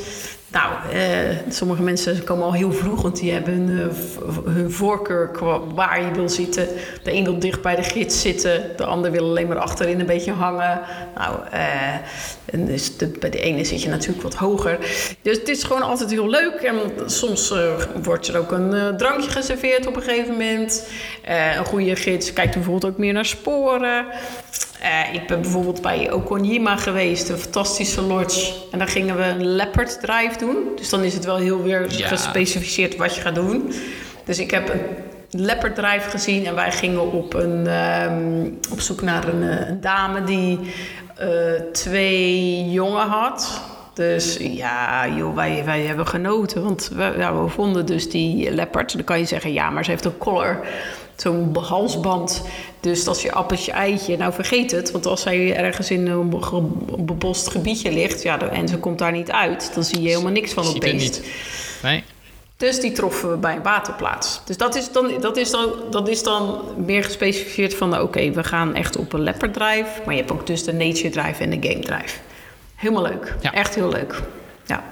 Nou, eh, sommige mensen komen al heel vroeg, want die hebben hun, eh, hun voorkeur waar je wil zitten. De een wil dicht bij de gids zitten, de ander wil alleen maar achterin een beetje hangen. Nou, eh, en dus bij de ene zit je natuurlijk wat hoger. Dus het is gewoon altijd heel leuk. En soms wordt er ook een drankje geserveerd op een gegeven moment. Een goede gids kijkt bijvoorbeeld ook meer naar sporen. Eh, ik ben bijvoorbeeld bij Okonjima geweest, een fantastische lodge. En daar gingen we een leopard drive doen. Dus dan is het wel heel weer Ja. gespecificeerd wat je gaat doen. Dus ik heb een leopard drive gezien en wij gingen op, een, ehm, op zoek naar een, eh, een dame die eh, twee jongen had. Dus ja, joh, wij, wij hebben genoten. Want we, ja, we vonden dus die leopard. Dan kan je zeggen, ja, maar ze heeft een collar. Zo'n halsband. Dus dat is je appeltje eitje. Nou, vergeet het. Want als zij ergens in een bebost gebiedje ligt... Ja, en ze komt daar niet uit... dan zie je helemaal niks van er beest. niet. Nee. Dus die troffen we bij een waterplaats. Dus dat is dan, dat is dan, dat is dan meer gespecificeerd van... oké, we gaan echt op een leopard drive... maar je hebt ook dus de nature drive en de game drive. Helemaal leuk. Ja. Echt heel leuk. Ja.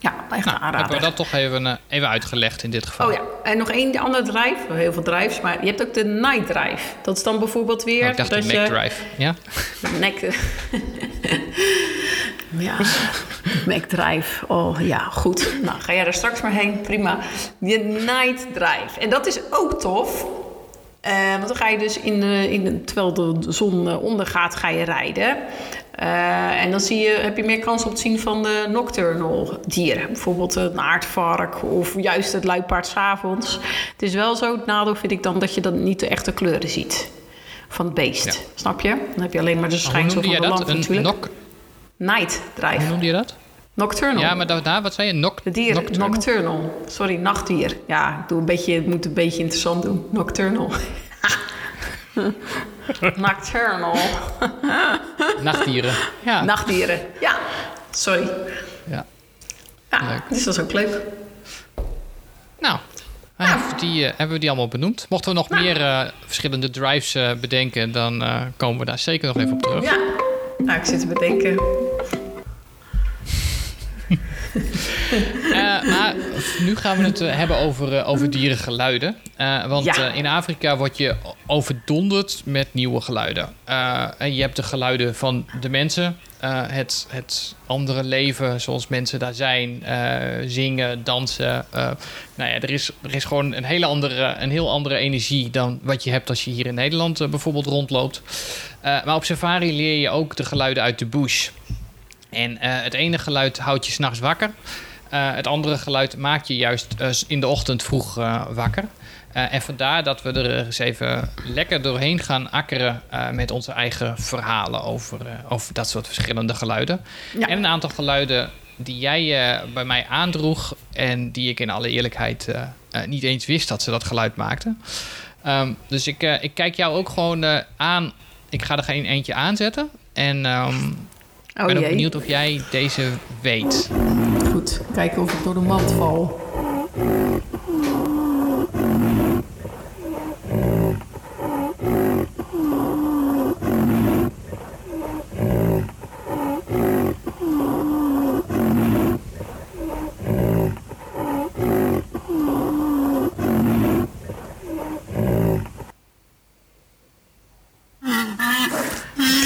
Ja, echt Nou, hebben we dat toch even, eh, even uitgelegd in dit geval. Oh ja, en nog één andere drive. Heel veel drives, maar je hebt ook de night drive. Dat is dan bijvoorbeeld weer... Oh, ik dacht de dat Mac je- Drive. Ja? (laughs) Nek. (laughs) ja, (laughs) McDrive. Oh ja, goed. Nou, ga jij er straks maar heen. Prima. De Night Drive. En dat is ook tof. Eh, want dan ga je dus in, de, in de, terwijl de zon eh, ondergaat, ga je rijden. Eh, en dan zie je, heb je meer kans op het zien van de nocturnal dieren. Bijvoorbeeld een aardvark of juist het luipaard 's avonds. Het is wel zo, het nadeel vind ik dan dat je dan niet de echte kleuren ziet van het beest. Ja. Snap je? Dan heb je alleen maar de Hoe schijnsel van de lamp Een natuurlijk. nok, Night hoe drive. noemde je dat? Nocturnal. Ja, maar daarna, wat zei je? Nok, De dier, nocturnal? nocturnal. Sorry, nachtdier. Ja, ik doe een beetje, ik moet een beetje interessant doen. Nocturnal. (laughs) (laughs) nocturnal. (laughs) Nachtdieren. Ja. Nachtdieren. Ja, sorry. ja. Ja, Leuk. dus dat is ook leuk. Nou, die, eh, hebben we die allemaal benoemd. Mochten we nog Nou. meer eh, verschillende drives eh, bedenken, dan komen we daar zeker nog even op terug. Ja, nou, ik zit te bedenken. Eh, maar nu gaan we het eh, hebben over, eh, over dierengeluiden. Want Ja. in Afrika word je overdonderd met nieuwe geluiden. En je hebt de geluiden van de mensen, het, het andere leven zoals mensen daar zijn, zingen, dansen. nou ja, er is, er is gewoon een hele andere, een heel andere energie dan wat je hebt als je hier in Nederland bijvoorbeeld rondloopt. Maar op safari leer je ook de geluiden uit de bush. En eh, het ene geluid houdt je s'nachts wakker. Eh, het andere geluid maakt je juist eh, in de ochtend vroeg wakker. En vandaar dat we er eens even lekker doorheen gaan akkeren met onze eigen verhalen over, over dat soort verschillende geluiden. Ja. En een aantal geluiden die jij bij mij aandroeg en die ik in alle eerlijkheid niet eens wist dat ze dat geluid maakten. Ehm, dus ik, ik kijk jou ook gewoon aan. Ik ga er geen eentje aanzetten. En ehm, ik ben ook jee. benieuwd of jij deze weet. Goed, kijken of ik door de mand val.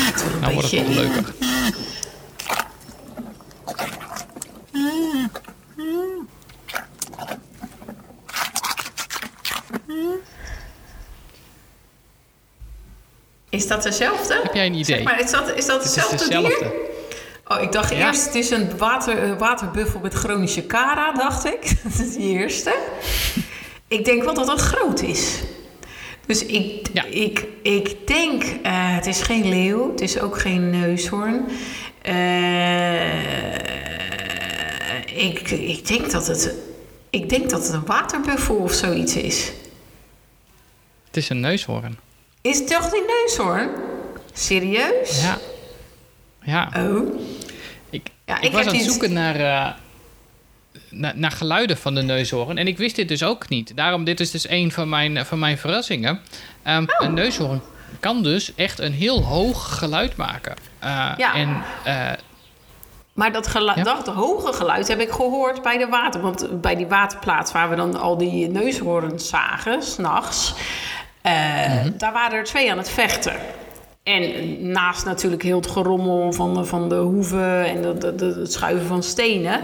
Lijkt wel een Nou wordt het beetje. nog leuker. Is dat dezelfde? Heb jij een idee? Zeg maar, is dat, is dat Het is hetzelfde dier? Oh, ik dacht Ja. eerst, het is een water, waterbuffel met chronische kara, dacht ik. (laughs) Dat is die eerste. ik denk wel dat dat groot is. Dus ik, Ja. ik, ik denk, eh, het is geen leeuw, het is ook geen neushoorn. Eh, ik, ik denk dat het Ik denk dat het een waterbuffel of zoiets is. Het is een neushoorn. Is het toch die neushoorn? Serieus? Ja. Ja. Oh. Ik, Ja, ik, ik was aan het zoeken naar, eh, naar, naar geluiden van de neushoorn. En ik wist dit dus ook niet. Daarom, dit is dus een van mijn, van mijn verrassingen. Ehm, Oh. Een neushoorn kan dus echt een heel hoog geluid maken. Eh, Ja. En eh, Maar dat, Ja? dat hoge geluid heb ik gehoord bij de water. Want bij die waterplaats waar we dan al die neushoorns zagen, s'nachts... eh Mhm. daar waren er twee aan het vechten. En naast natuurlijk heel het gerommel van de, van de hoeven en de, de, de- het schuiven van stenen...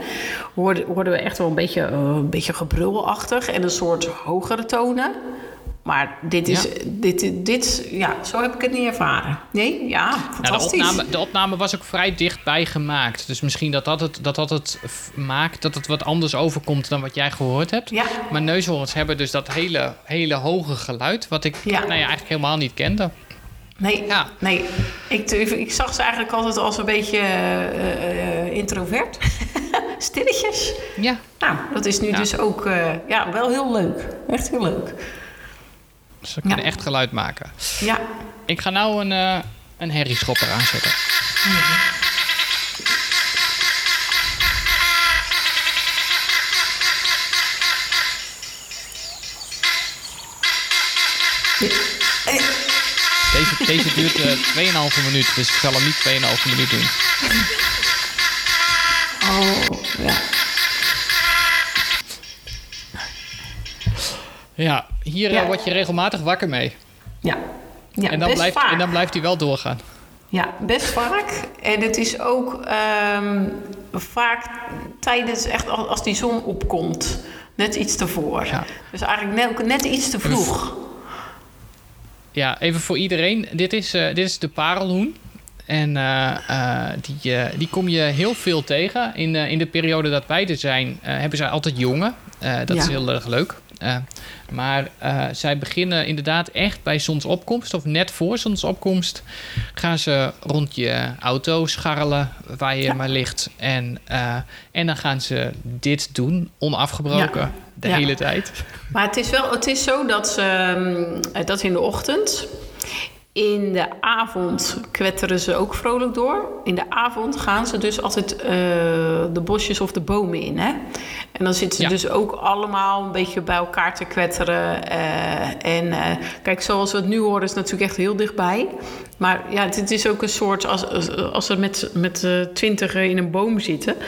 hoorden, hoorden we echt wel een beetje, eh, een beetje gebrulachtig en een soort hogere tonen. Maar dit is, Ja. dit, dit, ja, zo heb ik het niet ervaren. Nee, ja, nou, de, fantastisch. opname, de opname was ook vrij dichtbij gemaakt. Dus misschien dat dat het, dat dat het maakt dat het wat anders overkomt dan wat jij gehoord hebt. Ja. Maar neushoorns hebben dus dat hele, hele hoge geluid... wat ik Ja. nou ja, eigenlijk helemaal niet kende. Nee, Ja. nee. Ik, ik zag ze eigenlijk altijd als een beetje eh, eh, introvert. (laughs) Stilletjes. Ja, Nou, dat is nu Ja. dus ook eh, ja, wel heel leuk. Echt heel leuk. ze kunnen Ja. echt geluid maken. Ja. Ik ga nou een, eh een herrieschopper aanzetten. Deze, deze duurt eh 2,5 minuut, dus ik zal hem niet 2,5 minuut doen. Oh, ja. Ja, hier eh, Ja. word je regelmatig wakker mee. Ja. ja en, dan best blijft, vaak. en dan blijft hij wel doorgaan. Ja, best vaak. En het is ook ehm, vaak tijdens echt als, die zon opkomt. Net iets tevoren. Ja. Dus eigenlijk net, net iets te vroeg. Ja, even voor iedereen. Dit is, eh, dit is de parelhoen. En eh, eh, die, die kom je heel veel tegen. In, in de periode dat wij er zijn, hebben zij altijd jongen. Dat Ja. is heel erg leuk. Maar zij beginnen inderdaad echt bij zonsopkomst, of net voor zonsopkomst, gaan ze rond je auto scharrelen waar je Ja. maar ligt. En, en dan gaan ze dit doen, onafgebroken, Ja. De Ja. hele tijd. Maar het is wel, het is zo dat ze, ehm, dat in de ochtend. In de avond kwetteren ze ook vrolijk door. In de avond gaan ze dus altijd eh, de bosjes of de bomen in. Hè? En dan zitten ze Ja. dus ook allemaal een beetje bij elkaar te kwetteren. eh, en eh, kijk, zoals we het nu horen, is het natuurlijk echt heel dichtbij. Maar ja, het is ook een soort, als, als, als ze met, met eh, twintig in een boom zitten. En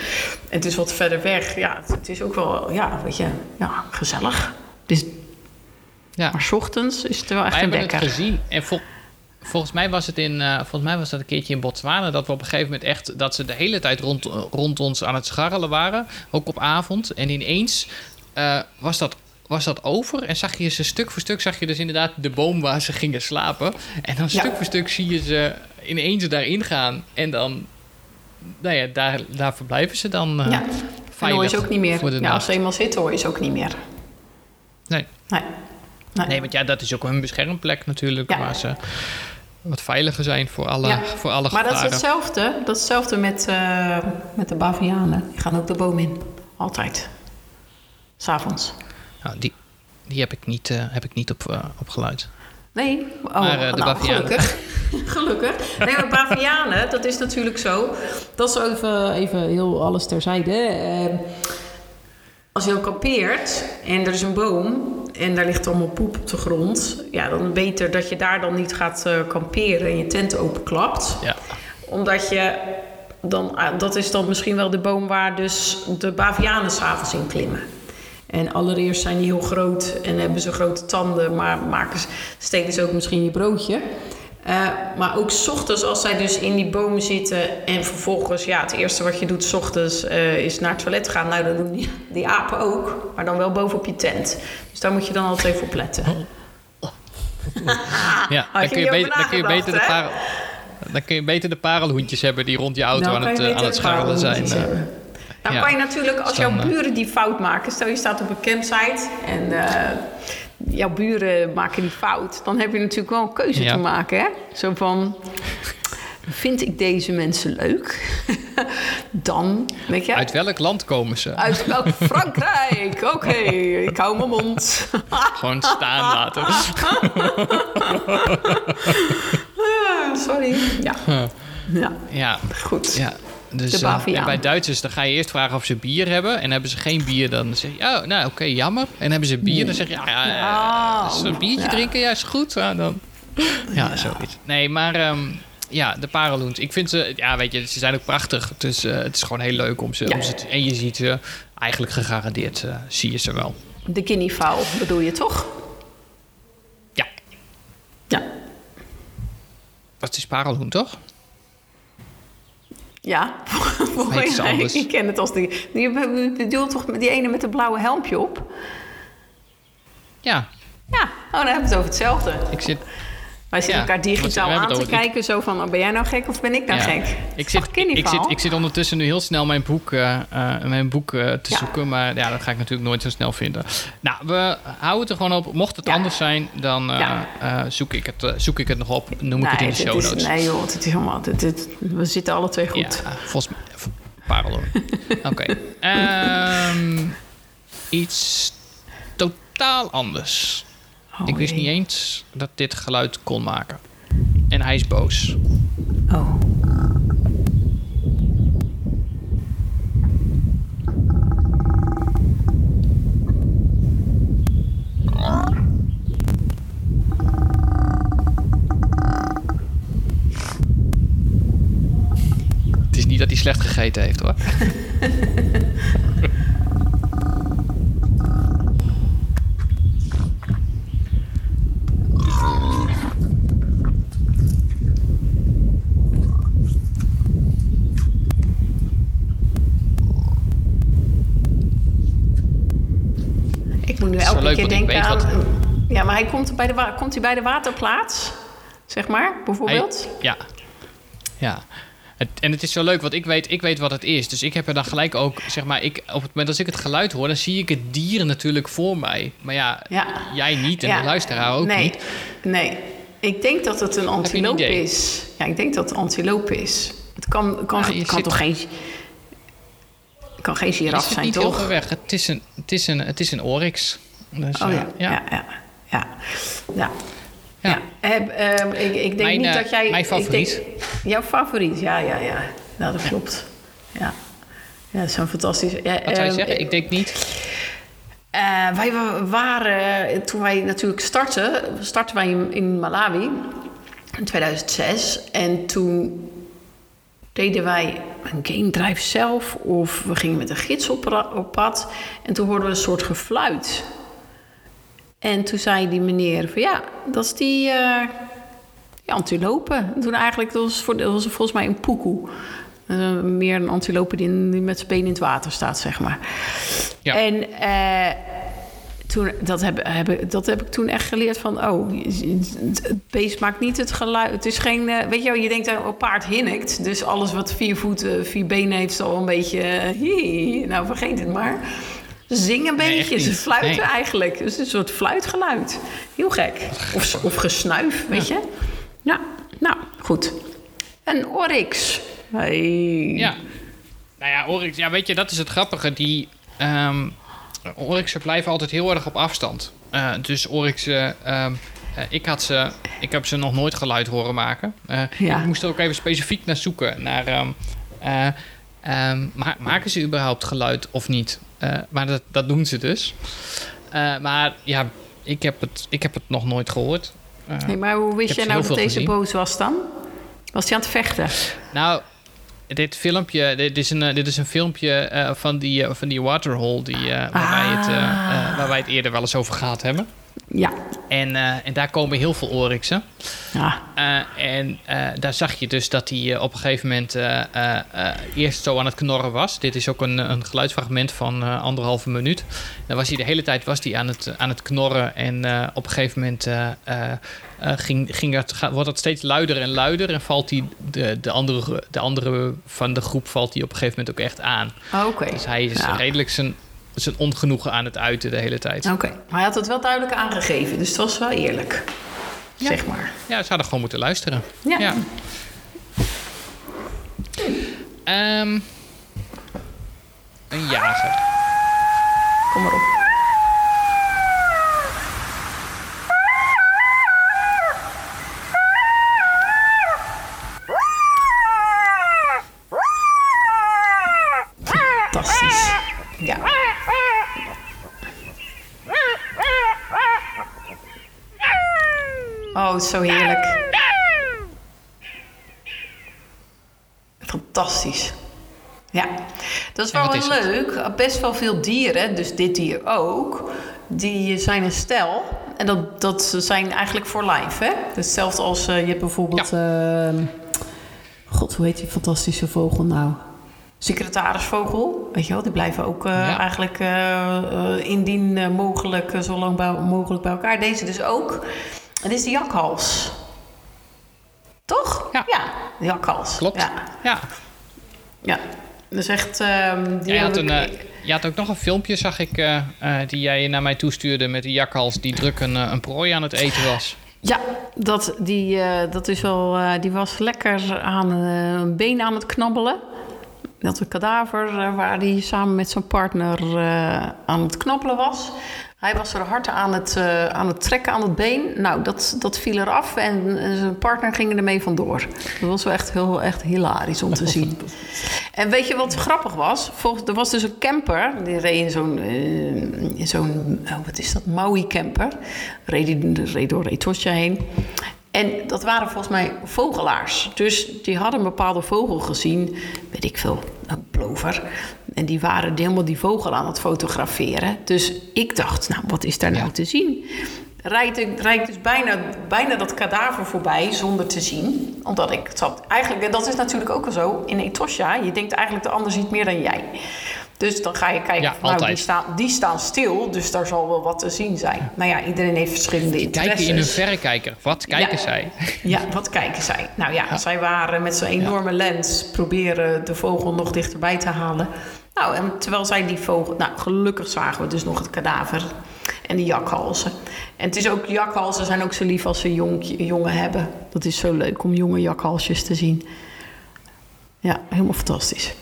het is wat verder weg. Ja, het is ook wel, ja, weet je, ja, gezellig. Dus, Ja. maar 's ochtends is het wel echt een hebben het wekker. gezien. En vol- volgens mij was het in, eh, volgens mij was dat een keertje in Botswana dat we op een gegeven moment echt dat ze de hele tijd rond, rond ons aan het scharrelen waren, ook op avond. En ineens eh, was dat was dat over en zag je ze stuk voor stuk zag je dus inderdaad de boom waar ze gingen slapen en dan Ja. stuk voor stuk zie je ze ineens daarin gaan en dan nou ja, daar, daar verblijven ze dan eh Ja. En hoor je ze ook niet meer. Ja, nacht. als ze eenmaal zitten, hoor je ze ook niet meer. Nee. Nee. Nee. Nee, want ja, dat is ook een beschermplek natuurlijk, Ja. waar ze wat veiliger zijn voor alle, Ja. voor alle Maar dat is hetzelfde. Dat is hetzelfde met, eh, met de bavianen. Die gaan ook de boom in. Altijd. S'avonds. Nou, die, die heb ik niet, eh, heb ik niet op, opgeluid. Nee, oh, Maar, eh, de nou, gelukkig. (laughs) gelukkig. Nee, maar bavianen, dat is natuurlijk zo. Dat is even, even heel alles terzijde. Als je al kampeert en er is een boom en daar ligt allemaal poep op de grond, ja, dan beter dat je daar dan niet gaat eh, kamperen en je tent openklapt. Ja. Omdat je dan, ah, dat is dan misschien wel de boom waar dus de bavianen s'avonds in klimmen. En allereerst zijn die heel groot en hebben ze grote tanden, maar maken, stelen ze ook misschien je broodje. Eh, maar ook 's ochtends, als zij dus in die bomen zitten en vervolgens, ja, het eerste wat je doet 's ochtends eh, is naar het toilet gaan. Nou, dat doen die, die apen ook, maar dan wel bovenop je tent. Dus daar moet je dan altijd even op letten. (laughs) Ja, Had dan kun je, beter, dan, kun je beter de parel, dan kun je beter de parelhoentjes hebben die rond je auto Nou, aan het, eh, aan het scharrelen zijn. eh. hebben. Nou Ja. kan je natuurlijk, als dan, jouw buren die fout maken... stel je staat op een campsite en eh, jouw buren maken die fout... dan heb je natuurlijk wel een keuze Ja. te maken, hè? Zo van... vind ik deze mensen leuk? (laughs) dan, weet je... Uit welk land komen ze? Uit welk (laughs) Frankrijk? Oké, ik hou mijn mond. Gewoon staan laten. (laughs) Ah, Sorry. Ja. Ja, Ja, goed. ja. Dus, De eh, Baviaan. en bij Duitsers dan ga je eerst vragen of ze bier hebben. En hebben ze geen bier, dan zeg je, oh, nou oké, jammer. En hebben ze bier, dan zeg je, ja, ja, ja, als ze een biertje Ja. drinken, ja, is goed. Ja, dan, ja, zoiets. Nee, maar ehm, ja, de parelloens. Ik vind ze, ja, weet je, ze zijn ook prachtig. Dus eh, het is gewoon heel leuk om ze, Ja. om ze te- En je ziet ze, eigenlijk gegarandeerd eh, zie je ze wel. De guinea bedoel je toch? Ja, Ja. dat is parelloen, toch? Ja, (laughs) ik ken het als die. Je bedoelt toch die ene met een blauwe helmpje op? Ja, Ja, oh, dan hebben we het over hetzelfde. ik zit... Wij zitten Ja, elkaar digitaal aan te ik- kijken, zo van, oh, ben jij nou gek of ben ik nou Ja. gek? Ik zit, ik, zit, ik zit ondertussen nu heel snel mijn boek, eh, eh, mijn boek eh, te Ja. zoeken. Maar ja, dat ga ik natuurlijk nooit zo snel vinden. Nou, we houden het er gewoon op. Mocht het anders zijn, dan zoek, ik het, zoek ik het nog op. Noem ik het in de show is- notes. nee joh, het is helemaal, dit, dit- we zitten alle twee goed. Ja, volgens mij. Parelloon. (laughs) Oké. Ehm, iets totaal anders. Oh, ik wist jee. niet eens dat dit geluid kon maken. En hij is boos. Oh. Het is niet dat hij slecht gegeten heeft hoor. (laughs) Ik moet nu is wel elke leuk, keer want ik denken weet aan... wat- Ja, maar hij komt, bij de komt hij bij de waterplaats? Zeg maar, bijvoorbeeld? Hij- ja. Ja. Het, en het is zo leuk, want ik weet, ik weet wat het is. Dus ik heb er dan gelijk ook, zeg maar, ik, op het moment als ik het geluid hoor, dan zie ik het dier natuurlijk voor mij. Maar ja, Ja. jij niet en Ja. de luisteraar ook nee, niet. Nee, ik denk dat het een antiloop is. Ja, ik denk dat het antiloop is. Het kan, kan, Ja, het kan zit- toch geen... Het kan geen Het giraf is zijn, niet heel toch? ver weg. Het is een, het is een, het is een oryx. Dus, Oh eh, ja, ja, ja. ja, ja. ja. Ja. Heb, ehm, ik, ik denk Mijn, niet eh, dat jij... mijn denk- favoriet. jouw favoriet, ja, ja, ja. Nou, dat klopt. Ja. Ja, zo'n fantastisch... Ja, Wat zou je ehm, zeggen? Ik denk niet. Eh, wij wa- waren, toen wij natuurlijk startten, startten wij in, in Malawi in 2006. En toen deden wij een game drive zelf of we gingen met een gids op pad. En toen hoorden we een soort gefluit. En toen zei die meneer van ja, dat is die, eh die antilopen. En toen eigenlijk, dat was, voor, dat was volgens mij een poekoe. Eh, meer een antilope die, met zijn benen in het water staat, zeg maar. Ja. En eh, toen, dat, heb, heb, dat heb ik toen echt geleerd van... oh, het beest maakt niet het geluid. Het is geen... weet je wel, je denkt een paard hinnikt. Dus alles wat vier voeten, vier benen heeft... is al een beetje... hi, nou, vergeet het maar. Ze zingen een Nee, beetje, ze fluiten Nee. eigenlijk. Het is een soort fluitgeluid. Heel gek. Of, of gesnuif, weet je. Ja, nou, goed. Een oryx. Hey. Ja. Nou ja, oryx, ja, weet je, dat is het grappige. Die ehm oryxen blijven altijd heel erg op afstand. Eh, dus oryxen, ehm, eh, ik, had ze, ik heb ze nog nooit geluid horen maken. Eh, Ja. Ik moest er ook even specifiek naar zoeken. Naar, ehm, eh, ehm, ma- maken ze überhaupt geluid of niet? Eh, maar dat, dat doen ze dus. Eh, maar ja, ik heb, het, ik heb het nog nooit gehoord. Eh, Hey, maar hoe wist jij nou dat deze gezien. boos was dan? Was hij aan het vechten? Nou, dit filmpje, dit is een, dit is een filmpje van, die, van die waterhole die, waar, wij het, eh, waar wij het eerder wel eens over gehad hebben. Ja. En, eh, en daar komen heel veel oryxen. ja. Eh, en eh, daar zag je dus dat hij op een gegeven moment eerst zo aan het knorren was. Dit is ook een, een geluidsfragment van anderhalve minuut. Dan was hij de hele tijd was hij aan, het, aan het knorren. En op een gegeven moment ging, ging dat, wordt dat steeds luider en luider. En valt hij de, de, andere, de andere van de groep valt hij op een gegeven moment ook echt aan. Oh, Oké. Dus hij is Ja. redelijk zijn, zijn ongenoegen aan het uiten de hele tijd. Oké, maar hij had het wel duidelijk aangegeven, dus het was wel eerlijk. Zeg maar. Ja, ze hadden gewoon moeten luisteren. Ja. Ehm, een jager. Kom maar op. Best wel veel dieren, dus dit dier ook, die zijn een stel. En dat, dat zijn eigenlijk voor life, hè? Dus hetzelfde als eh, je hebt bijvoorbeeld... ehm, God, hoe heet die fantastische vogel nou? Secretarisvogel, weet je wel, die blijven ook eh, Ja. eigenlijk eh, indien mogelijk, zo lang bij- mogelijk bij elkaar. Deze dus ook. En dit is de jakhals. Toch? Ja. de jakhals. Klopt. Ja, Ja. ja. Dat is echt... ehm, die had een, ik- eh, je had ook nog een filmpje, zag ik, eh, eh, die jij naar mij toestuurde met die jakhals die druk een, een prooi aan het eten was. Ja, dat, die, dat is wel, die was lekker aan een been aan het knabbelen. Dat een kadaver waar hij samen met zijn partner aan het knabbelen was. Hij was er hard aan het, eh, aan het trekken aan het been. Nou, dat, dat viel eraf en, en zijn partner ging ermee vandoor. Dat was wel echt, heel, echt hilarisch om te (laughs) zien. En weet je wat grappig was? Volgens, er was dus een camper, die reed in zo'n, eh, in zo'n oh, wat is dat, Maui camper. Reed, die- reed door Etosha heen. En dat waren volgens mij vogelaars. Dus die hadden een bepaalde vogel gezien, weet ik veel, een plover. En die waren helemaal die vogel aan het fotograferen. Dus ik dacht, nou, wat is daar nou Ja. te zien? Rijdt ik rijd dus bijna, bijna dat kadaver voorbij zonder te zien. Omdat ik zat. Eigenlijk, en dat is natuurlijk ook wel zo in Etosha. Je denkt eigenlijk de ander ziet meer dan jij. Dus dan ga je kijken, Ja, nou, die, staan, die staan stil, dus daar zal wel wat te zien zijn. Nou ja, iedereen heeft verschillende interesses. Kijken in een verrekijker. Wat kijken Ja. zij? Ja, wat kijken zij? Nou ja, zij waren met zo'n enorme lens proberen de vogel nog dichterbij te halen. Nou, en terwijl zij die vogel... Nou, gelukkig zagen we dus nog het kadaver en die jakhalzen. En het is ook, jakhalzen zijn ook zo lief als ze jong, jongen hebben. Dat is zo leuk om jonge jakhalsjes te zien. Ja, helemaal fantastisch.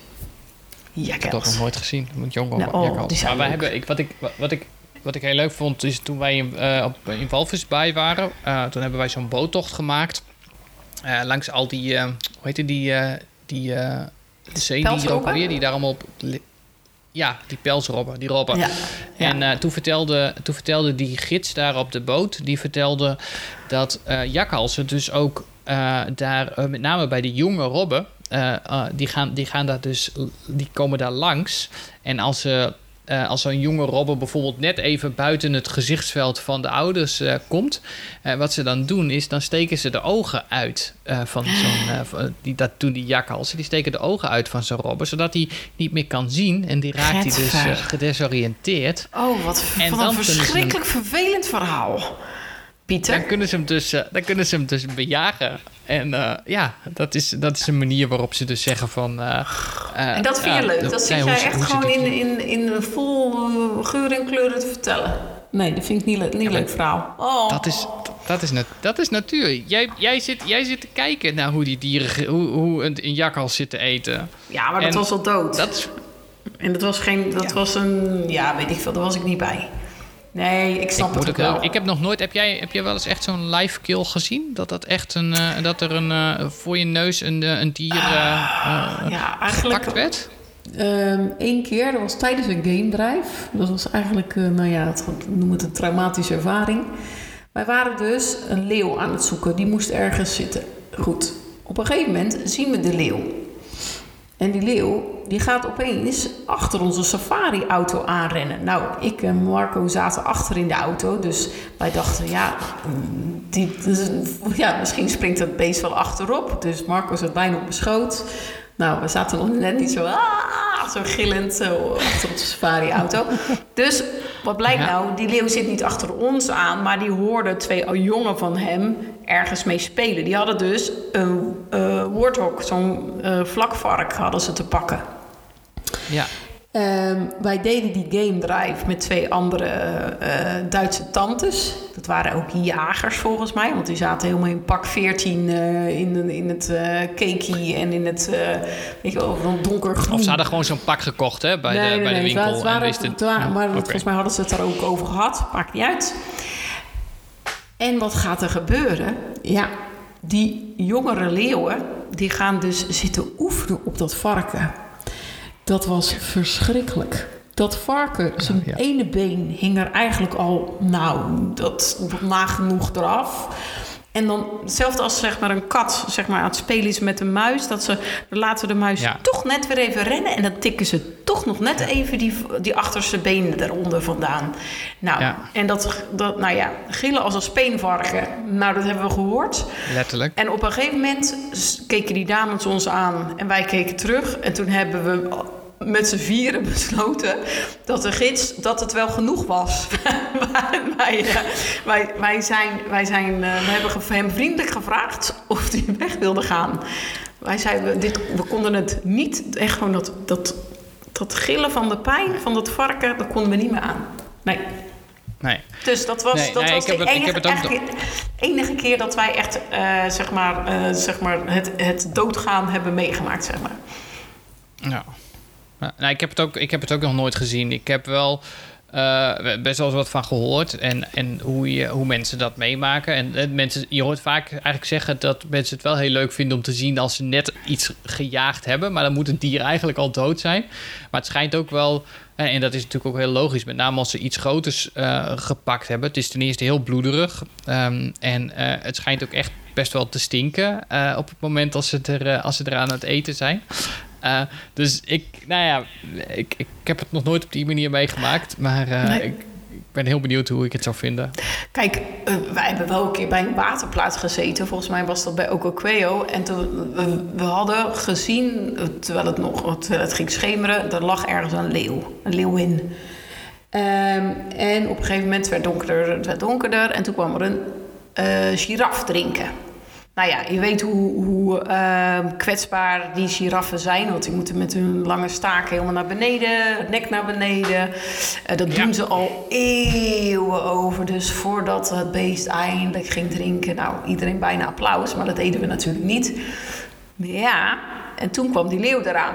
Ik heb dat nog nooit gezien. Met jonge Nou, oh, zijn Maar wij leuk. hebben, ik, wat, ik, wat, ik, wat ik heel leuk vond, is toen wij in, eh, op, in Walvisbaai waren. eh, toen hebben wij zo'n boottocht gemaakt. eh, langs al die, eh, hoe heette die, eh die eh zeedieren ook alweer, die daar allemaal op... Ja, die pelsrobben, die robben. Ja. En eh, toen, vertelde, toen vertelde die gids daar op de boot... die vertelde dat eh jakhalzen dus ook eh, daar... met name bij de jonge robben... eh, eh, die, gaan, die, gaan daar dus, die komen daar langs. En als, ze eh, als zo'n jonge robber bijvoorbeeld net even buiten het gezichtsveld van de ouders komt... wat ze dan doen is, dan steken ze de ogen uit van zo'n... die, dat doen die jakhalzen, die steken de ogen uit van zo'n robber... zodat hij niet meer kan zien en die raakt hij dus gedesoriënteerd... Oh, wat, En wat dan een verschrikkelijk vervelend verhaal. Pieter? Dan kunnen ze hem dus, eh, dan kunnen ze hem dus bejagen. En eh, ja, dat is, dat is een manier waarop ze dus zeggen van... eh, En dat vind je leuk. dat- nee, zit hoe jij ze- echt hoe gewoon in, in, in vol geur en kleuren te vertellen. Nee, dat vind ik niet, niet Ja, leuk verhaal. Oh. Dat is, dat is, nat- dat is natuur. Jij, jij, zit, jij zit te kijken naar hoe die dieren, hoe, hoe een, een jakhals zit te eten. Ja, maar dat was al dood. Dat is, En dat was geen... Dat Ja. was een... Ja, weet ik veel. Daar was ik niet bij. Nee, ik snap ik, het moet ook wel. ik heb nog nooit. Heb jij, heb jij wel eens echt zo'n live kill gezien? Dat, dat, echt een, eh, dat er een, eh, voor je neus een, eh, een dier eh, eh, ja, eigenlijk... gepakt werd? Eén keer, dat was tijdens een game drive. Dat was eigenlijk, eh, nou ja, het, noem het een traumatische ervaring. Wij waren dus een leeuw aan het zoeken. Die moest ergens zitten. Goed. Op een gegeven moment zien we de leeuw. En die leeuw, die gaat opeens achter onze safari-auto aanrennen. Nou, ik en Marco zaten achter in de auto. Dus wij dachten, ja, die, ja misschien springt dat beest wel achterop. Dus Marco zat bijna op mijn schoot. Nou, we zaten nog net niet zo, ah, zo gillend zo achter onze safari-auto. Dus wat blijkt Ja. nou? Die leeuw zit niet achter ons aan, maar die hoorde twee jongen van hem ergens mee spelen. Die hadden dus een eh warthog, zo'n eh, vlakvark, hadden ze te pakken. Ja. Ehm, wij deden die game drive met twee andere eh, Duitse tantes. Dat waren ook jagers volgens mij, want die zaten helemaal in pak 14 uh, in, in het uh, cakey en in het weet je wel, donkergroen. Of ze hadden gewoon zo'n pak gekocht hè, bij, nee, de, nee, bij nee, de winkel. Het waren, en wist het, het waren, maar okay. volgens mij hadden ze het er ook over gehad. Maakt niet uit. En wat gaat er gebeuren? Ja, die jongere leeuwen die gaan dus zitten oefenen op dat varken. Dat was verschrikkelijk. Dat varken, zijn ja. ene been hing er eigenlijk al, nou, dat nagenoeg eraf. En dan, hetzelfde als zeg maar een kat zeg maar, aan het spelen is met een muis, dat ze dan laten de muis Ja. toch net weer even rennen en dan tikken ze toch nog net even die, die achterste benen eronder vandaan. Nou, Ja. en dat, dat, nou ja, gillen als een speenvarken, nou, dat hebben we gehoord. Letterlijk. En op een gegeven moment keken die dames ons aan en wij keken terug. En toen hebben we met z'n vieren besloten dat de gids dat het wel genoeg was. (laughs) wij, eh, wij, wij, zijn, wij, zijn, eh, we hebben hem vriendelijk gevraagd of hij weg wilde gaan. Wij zeiden, we, dit, we konden het niet, echt gewoon dat, dat, dat gillen van de pijn van dat varken, dat konden we niet meer aan. Nee. Nee. Dus dat was, Nee, dat nee, was ik heb de het- ik enige, heb het ook eigenlijk enige keer dat wij echt eh, zeg maar, zeg maar het, het doodgaan hebben meegemaakt. Zeg maar. Ja. Nou, ik, heb het ook, ik heb het ook nog nooit gezien. Ik heb wel eh, best wel eens wat van gehoord. En, en hoe, je, hoe mensen dat meemaken. En eh, mensen, je hoort vaak eigenlijk zeggen dat mensen het wel heel leuk vinden om te zien als ze net iets gejaagd hebben. Maar dan moet het dier eigenlijk al dood zijn. Maar het schijnt ook wel. eh, En dat is natuurlijk ook heel logisch, met name als ze iets groters gepakt hebben. Het is ten eerste heel bloederig. ehm, en het schijnt ook echt best wel te stinken op het moment als ze, er, als ze eraan aan het eten zijn. Eh, dus ik, nou ja, ik, ik heb het nog nooit op die manier meegemaakt. Maar eh, Nee. ik, ik ben heel benieuwd hoe ik het zou vinden. Kijk, eh, wij hebben wel een keer bij een waterplaats gezeten. Volgens mij was dat bij Okokweo. En toen, we, we hadden gezien, terwijl het nog terwijl het ging schemeren... er lag ergens een leeuw, een leeuwin. Ehm, en op een gegeven moment werd het donkerder, het werd donkerder... en toen kwam er een giraf drinken. Nou ja, je weet hoe, hoe ehm, kwetsbaar die giraffen zijn. Want die moeten met hun lange staken helemaal naar beneden, het nek naar beneden. Eh, dat Ja. doen ze al eeuwen over. Dus voordat het beest eindelijk ging drinken, nou, iedereen bijna applaus. Maar dat deden we natuurlijk niet. Ja, en toen kwam die leeuw eraan.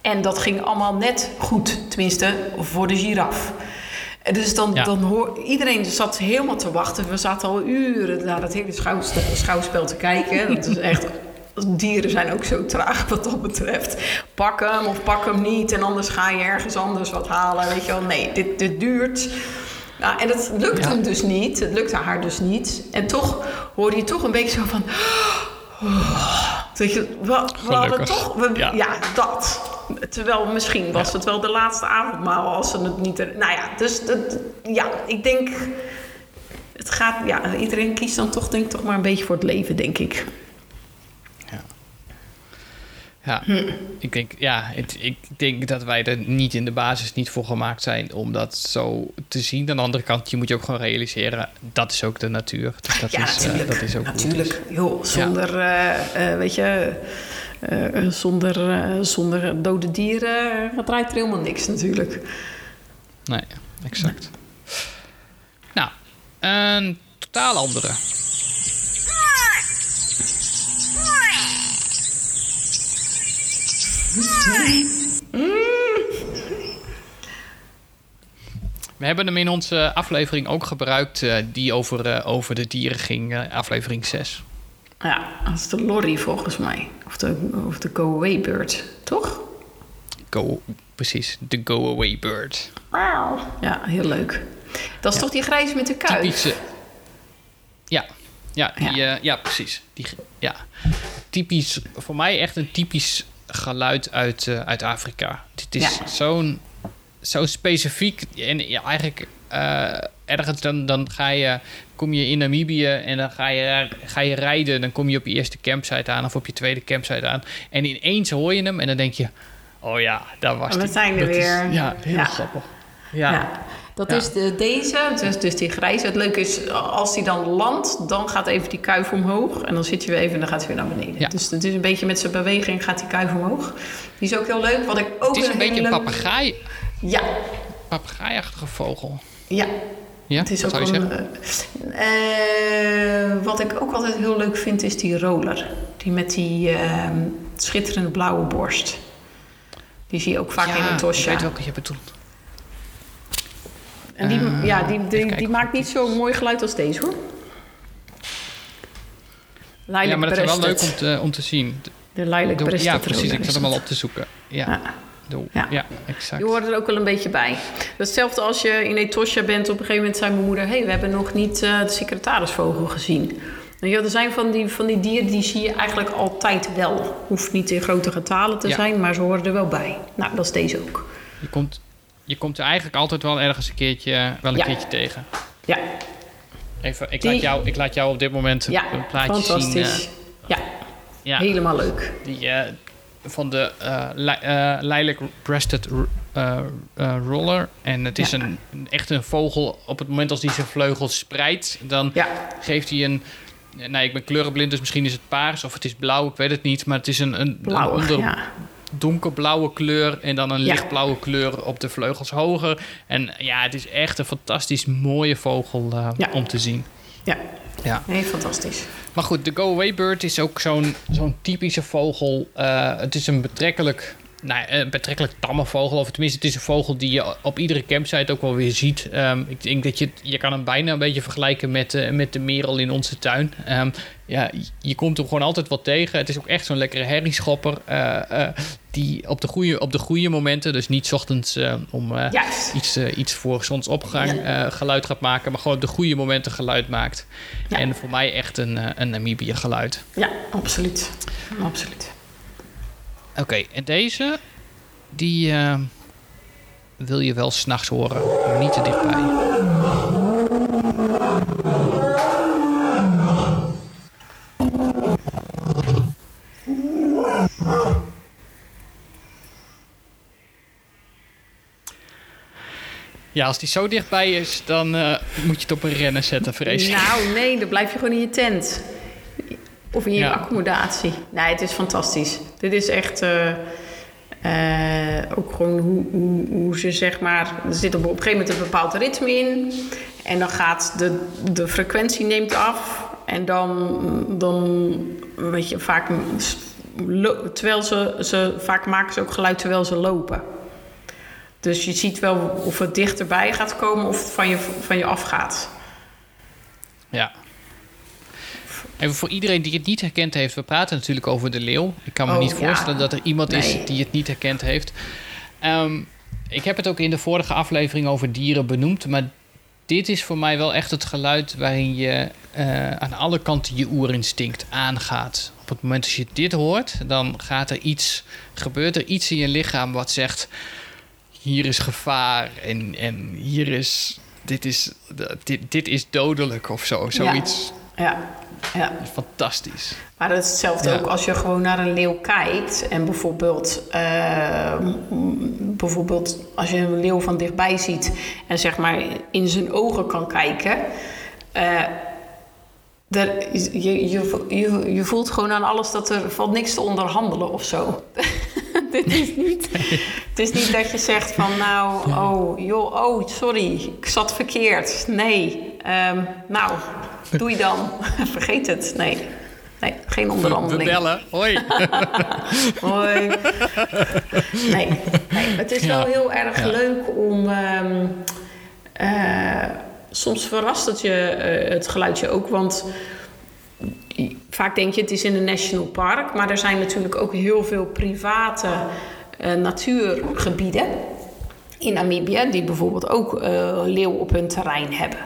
En dat ging allemaal net goed, tenminste voor de giraf. En Dus dan, Ja. dan hoor iedereen zat helemaal te wachten. We zaten al uren naar dat hele schouwspel, schouwspel te kijken. Dat is echt. Dieren zijn ook zo traag wat dat betreft. Pak hem of pak hem niet. En anders ga je ergens anders wat halen. Weet je wel, nee, dit, dit duurt. Nou, en het lukt Ja. hem dus niet. Het lukte haar dus niet. En toch hoorde je toch een beetje zo van. (gasps) Weet je, we, we hadden toch. We, Ja. ja. dat. Terwijl misschien was het wel de laatste avondmaal als ze het niet. er- Nou ja, dus dat, ja, ik denk. Het gaat, ja, iedereen kiest dan toch, denk ik, toch maar een beetje voor het leven, denk ik. Ja, ik, denk, ja het, ik denk dat wij er niet in de basis niet voor gemaakt zijn om dat zo te zien. Aan de andere kant, je moet je ook gewoon realiseren, dat is ook de natuur. Dus dat ja, is, eh, natuurlijk. dat is ook natuurlijk. Joh, zonder, eh, eh, weet je, zonder, zonder dode dieren draait er helemaal niks natuurlijk. Nee, exact. Nou, een totaal andere. We hebben hem in onze aflevering ook gebruikt, eh, die over, eh, over de dieren ging, eh, aflevering 6. Ja, dat is de lorry volgens mij. Of de, of de go-away bird, toch? Go, precies, de go-away bird. Ja, heel leuk. Dat is toch die grijs met de kuif? Typische. Ja, ja, die, Ja. ja. ja precies. Die, ja. Typisch, voor mij echt een typisch geluid uit, eh, uit Afrika. Het is Ja. zo'n zo specifiek. En ja, eigenlijk eh, ergens dan, dan ga je, kom je in Namibië en dan ga je, ga je rijden. Dan kom je op je eerste campsite aan of op je tweede campsite aan. En ineens hoor je hem en dan denk je... Oh ja, daar was We die. zijn er Dat is- weer. ja, heel Ja. grappig. Ja. Ja. Dat Ja. is de, deze, dus, dus die grijze. Het leuke is, als die dan landt, dan gaat even die kuif omhoog. En dan zit je weer even en dan gaat hij weer naar beneden. Ja. Dus het is een beetje met zijn beweging gaat die kuif omhoog. Die is ook heel leuk. Wat ik ook Het is een beetje een papegaai, Ja, papegaaiachtige vogel. ja. Ja, Het is ook een, eh, eh, wat ik ook altijd heel leuk vind, is die roller. Die met die eh, schitterende blauwe borst. Die zie je ook vaak in een ik tosja. weet welke je bedoelt. En die, Eh, ja, die, die, die maakt niet zo'n mooi geluid als deze hoor. Lilac Ja, maar dat is wel leuk om te, om te zien. De lilac De- ja, precies. Ik zat hem al op te zoeken. Ja, Ja. Ja. ja. exact. Je hoort er ook wel een beetje bij. Hetzelfde als je in Etosha bent. Op een gegeven moment zei mijn moeder... hé, hey, we hebben nog niet eh, de secretarisvogel gezien. Nou, ja, er zijn van die, van die dieren die zie je eigenlijk altijd wel. Hoeft niet in grote getalen te Ja. zijn, maar ze horen er wel bij. Nou, dat is deze ook. Je komt, je komt er eigenlijk altijd wel ergens een keertje, wel een Ja. keertje tegen. Ja, Even, ik, Die- laat jou, ik laat jou op dit moment een- ja een plaatje fantastisch. zien. ja, eh, ja, helemaal leuk. die, eh, van de li- eh, lilac breasted roller. En het is Ja. een, echt een vogel. Op het moment als die zijn vleugels spreidt, dan Ja, geeft hij een... Nee, ik ben kleurenblind, dus misschien is het paars of het is blauw, ik weet het niet. Maar het is een, een, blauw. een onder, Ja. Donkerblauwe kleur en dan een Ja. lichtblauwe kleur op de vleugels hoger. En ja, het is echt een fantastisch mooie vogel eh, Ja. om te zien. ja, Ja. nee, fantastisch. Maar goed, de go-away bird is ook zo'n zo'n typische vogel. Eh, het is een betrekkelijk, nou, een betrekkelijk tamme vogel. Of tenminste, het is een vogel die je op iedere campsite ook wel weer ziet. Ehm, ik denk dat je, je kan hem bijna een beetje vergelijken met, eh, met de merel in onze tuin. Ehm, ja, je komt hem gewoon altijd wel tegen. Het is ook echt zo'n lekkere herrieschopper. eh, eh, die op de, goede, op de goede momenten, dus niet 's ochtends om iets, iets voor zonsopgang geluid gaat maken, maar gewoon op de goede momenten geluid maakt. Ja. En voor mij echt een, een Namibië geluid. Ja, absoluut. Absoluut. Oké, en deze, die eh, wil je wel s'nachts horen, maar niet te dichtbij. Ja, als die zo dichtbij is, dan eh, moet je het op een rennen zetten, vrees ik. Nou, nee, dan blijf je gewoon in je tent. Of in je Ja. accommodatie. Nee, het is fantastisch. Dit is echt eh, eh, ook gewoon hoe, hoe, hoe ze zeg maar... Er zit op een gegeven moment een bepaald ritme in. En dan gaat de, de frequentie neemt af. En dan, dan weet je, vaak... Terwijl ze, ze... Vaak maken ze ook geluid terwijl ze lopen. Dus je ziet wel of het dichterbij gaat komen of het van je, van je afgaat. Ja. Even voor iedereen die het niet herkend heeft, we praten natuurlijk over de leeuw. Ik kan me Oh, niet ja. voorstellen dat er iemand Nee. is die het niet herkend heeft. Ehm, ik heb het ook in de vorige aflevering over dieren benoemd, maar dit is voor mij wel echt het geluid waarin je eh, aan alle kanten je oerinstinct aangaat. Op het moment dat je dit hoort, dan gaat er iets, gebeurt er iets in je lichaam wat zegt: hier is gevaar en, en hier is. Dit is, dit, dit is dodelijk of zo. Zoiets Ja, ja. Fantastisch. Maar dat is hetzelfde Ja. ook als je gewoon naar een leeuw kijkt. En bijvoorbeeld, eh, m- bijvoorbeeld als je een leeuw van dichtbij ziet en zeg maar in zijn ogen kan kijken. eh, er is- je, je, je, je voelt gewoon aan alles dat er valt niks te onderhandelen of zo. (laughs) Dit is niet, (laughs) het is niet dat je zegt van nou, oh, joh, oh, sorry, ik zat verkeerd. Nee, ehm, nou, doe je dan. (laughs) Vergeet het. Nee, nee geen We, we onderhandeling. bellen. Hoi. Hoi. Nee, nee, het is Ja. wel heel erg Ja. leuk om. ehm, eh, soms verrast het je eh, het geluidje ook, want vaak denk je het is in een national park, maar er zijn natuurlijk ook heel veel private eh, natuurgebieden in Namibië die bijvoorbeeld ook eh leeuw op hun terrein hebben.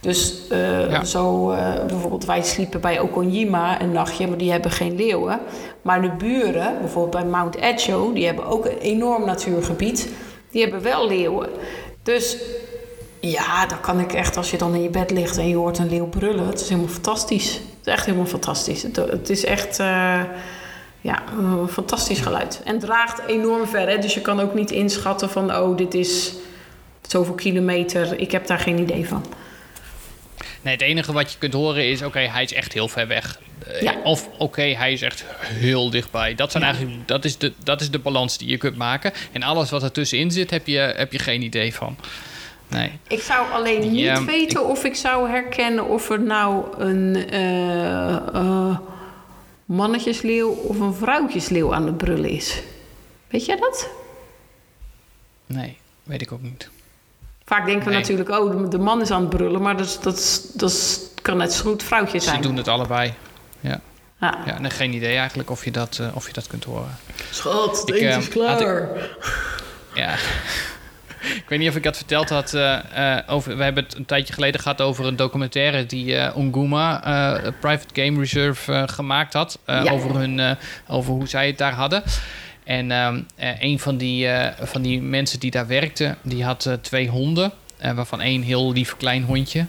Dus Ja. zo bijvoorbeeld wij sliepen bij Okonyima een nachtje, maar die hebben geen leeuwen. Maar de buren, bijvoorbeeld bij Mount Echo, die hebben ook een enorm natuurgebied. Die hebben wel leeuwen. Dus ja, dan kan ik echt, als je dan in je bed ligt en je hoort een leeuw brullen, het is helemaal fantastisch. Het is echt helemaal fantastisch. Het, het is echt eh, ja, een fantastisch geluid. En draagt enorm ver, hè? dus je kan ook niet inschatten van, oh, dit is zoveel kilometer. Ik heb daar geen idee van. Nee, het enige wat je kunt horen is: oké, hij is echt heel ver weg. Eh, Ja. Of oké, hij is echt heel dichtbij. Dat, zijn Ja. eigenlijk, dat, is de, dat is de balans die je kunt maken. En alles wat er tussenin zit, heb je, heb je geen idee van. Nee. Ik zou alleen niet Ja, weten of ik zou herkennen of er nou een eh, eh, mannetjesleeuw of een vrouwtjesleeuw aan het brullen is. Weet jij dat? Nee, weet ik ook niet. Vaak denken we Nee. natuurlijk, oh, de- de man is aan het brullen, maar dat, dat, dat kan net zo goed vrouwtje Ze zijn. doen het allebei. Ja, Ja. ja nee, geen idee eigenlijk of je dat, eh, of je dat kunt horen. Schat, het Ik, eh, is klaar. Ja. Ik weet niet of ik dat verteld had. eh, eh, over, we hebben het een tijdje geleden gehad over een documentaire die eh Onguma, Private Game Reserve, gemaakt had. Ja. over, hun, over hoe zij het daar hadden. En ehm, eh, een van die, van die mensen die daar werkte, die had twee honden. waarvan één heel lief klein hondje.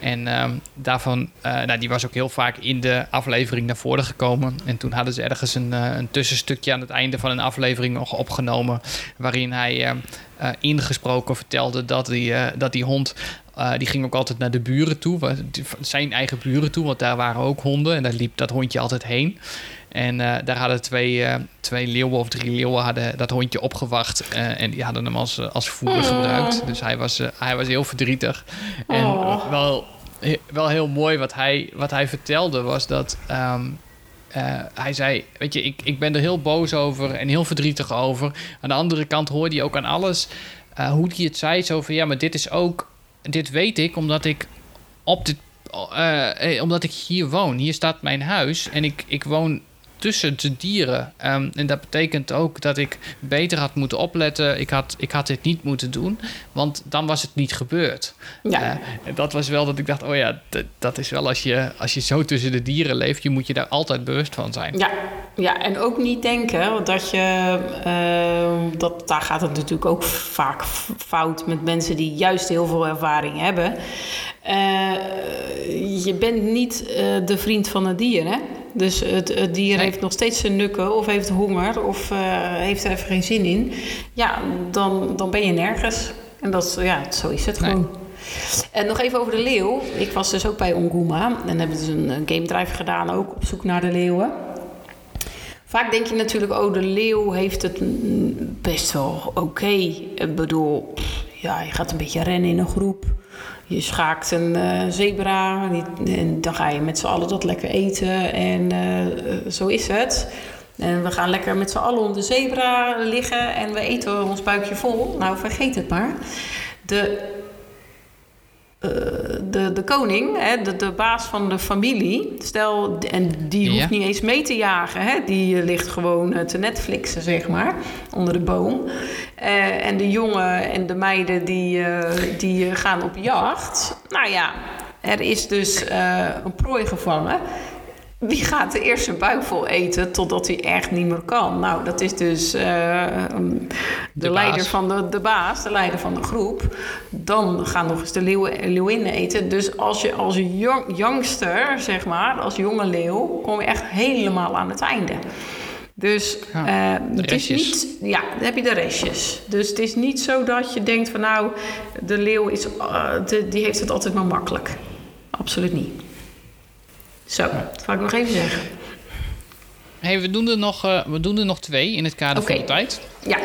En ehm, daarvan, nou, die was ook heel vaak in de aflevering naar voren gekomen. En toen hadden ze ergens een, een tussenstukje aan het einde van een aflevering nog opgenomen. Waarin hij ehm, eh, ingesproken vertelde dat die, eh, dat die hond. eh, die ging ook altijd naar de buren toe, zijn eigen buren toe, want daar waren ook honden en daar liep dat hondje altijd heen. En daar hadden twee, twee leeuwen of drie leeuwen hadden dat hondje opgewacht. en die hadden hem als, als voer gebruikt. Dus hij was, hij was heel verdrietig. En Oh. wel, wel heel mooi wat hij, wat hij vertelde was dat... ehm, eh, hij zei, weet je, ik, ik ben er heel boos over en heel verdrietig over. Aan de andere kant hoorde hij ook aan alles eh, hoe hij het zei. Zo van, ja, maar dit is ook... Dit weet ik omdat ik op dit... eh, omdat ik hier woon. Hier staat mijn huis en ik, ik woon tussen de dieren. Ehm, en dat betekent ook dat ik beter had moeten opletten. Ik had, ik had dit niet moeten doen, want dan was het niet gebeurd. Ja. Eh, en dat was wel dat ik dacht, oh ja, dat is wel als je, als je zo tussen de dieren leeft, je moet je daar altijd bewust van zijn. Ja, ja, en ook niet denken dat je. eh, dat, daar gaat het natuurlijk ook vaak fout met mensen die juist heel veel ervaring hebben. Eh, je bent niet eh, de vriend van het dier, hè? Dus het, het dier Nee. heeft nog steeds zijn nukken, of heeft honger, of eh, heeft er even geen zin in. Ja, dan, dan ben je nergens. En dat, ja, zo is het Nee. gewoon. En nog even over de leeuw. Ik was dus ook bij Onguma. En hebben dus een, een game drive gedaan ook op zoek naar de leeuwen. Vaak denk je natuurlijk, oh, de leeuw heeft het best wel oké. Ik bedoel, ja, je gaat een beetje rennen in een groep. Je schaakt een eh, zebra. die- en dan ga je met z'n allen dat lekker eten. En eh, zo is het. En we gaan lekker met z'n allen om de zebra liggen. En we eten ons buikje vol. Nou, vergeet het maar. De eh, de, de koning, hè, de, de baas van de familie, stel, en die Ja. hoeft niet eens mee te jagen, hè, die eh, ligt gewoon eh, te Netflixen, zeg maar, onder de boom. En de jongen en de meiden die, die gaan op jacht. Nou ja, er is dus een prooi gevangen. Wie gaat er eerst zijn buik vol eten totdat hij echt niet meer kan? Nou, dat is dus eh, um, de, De leider van de, de baas, de leider van de groep. Dan gaan nog eens de leeuwen, leeuwinnen eten. Dus als je als jong, youngster, zeg maar, als jonge leeuw, kom je echt helemaal aan het einde. Dus Ja, eh, de het is niet, ja, dan heb je de restjes. Dus het is niet zo dat je denkt van nou, de leeuw is, eh, de- die heeft het altijd maar makkelijk. Absoluut niet. Zo, dat wou ik nog even zeggen. Hey, we, doen er nog, eh, we doen er nog twee in het kader van de tijd. Ja.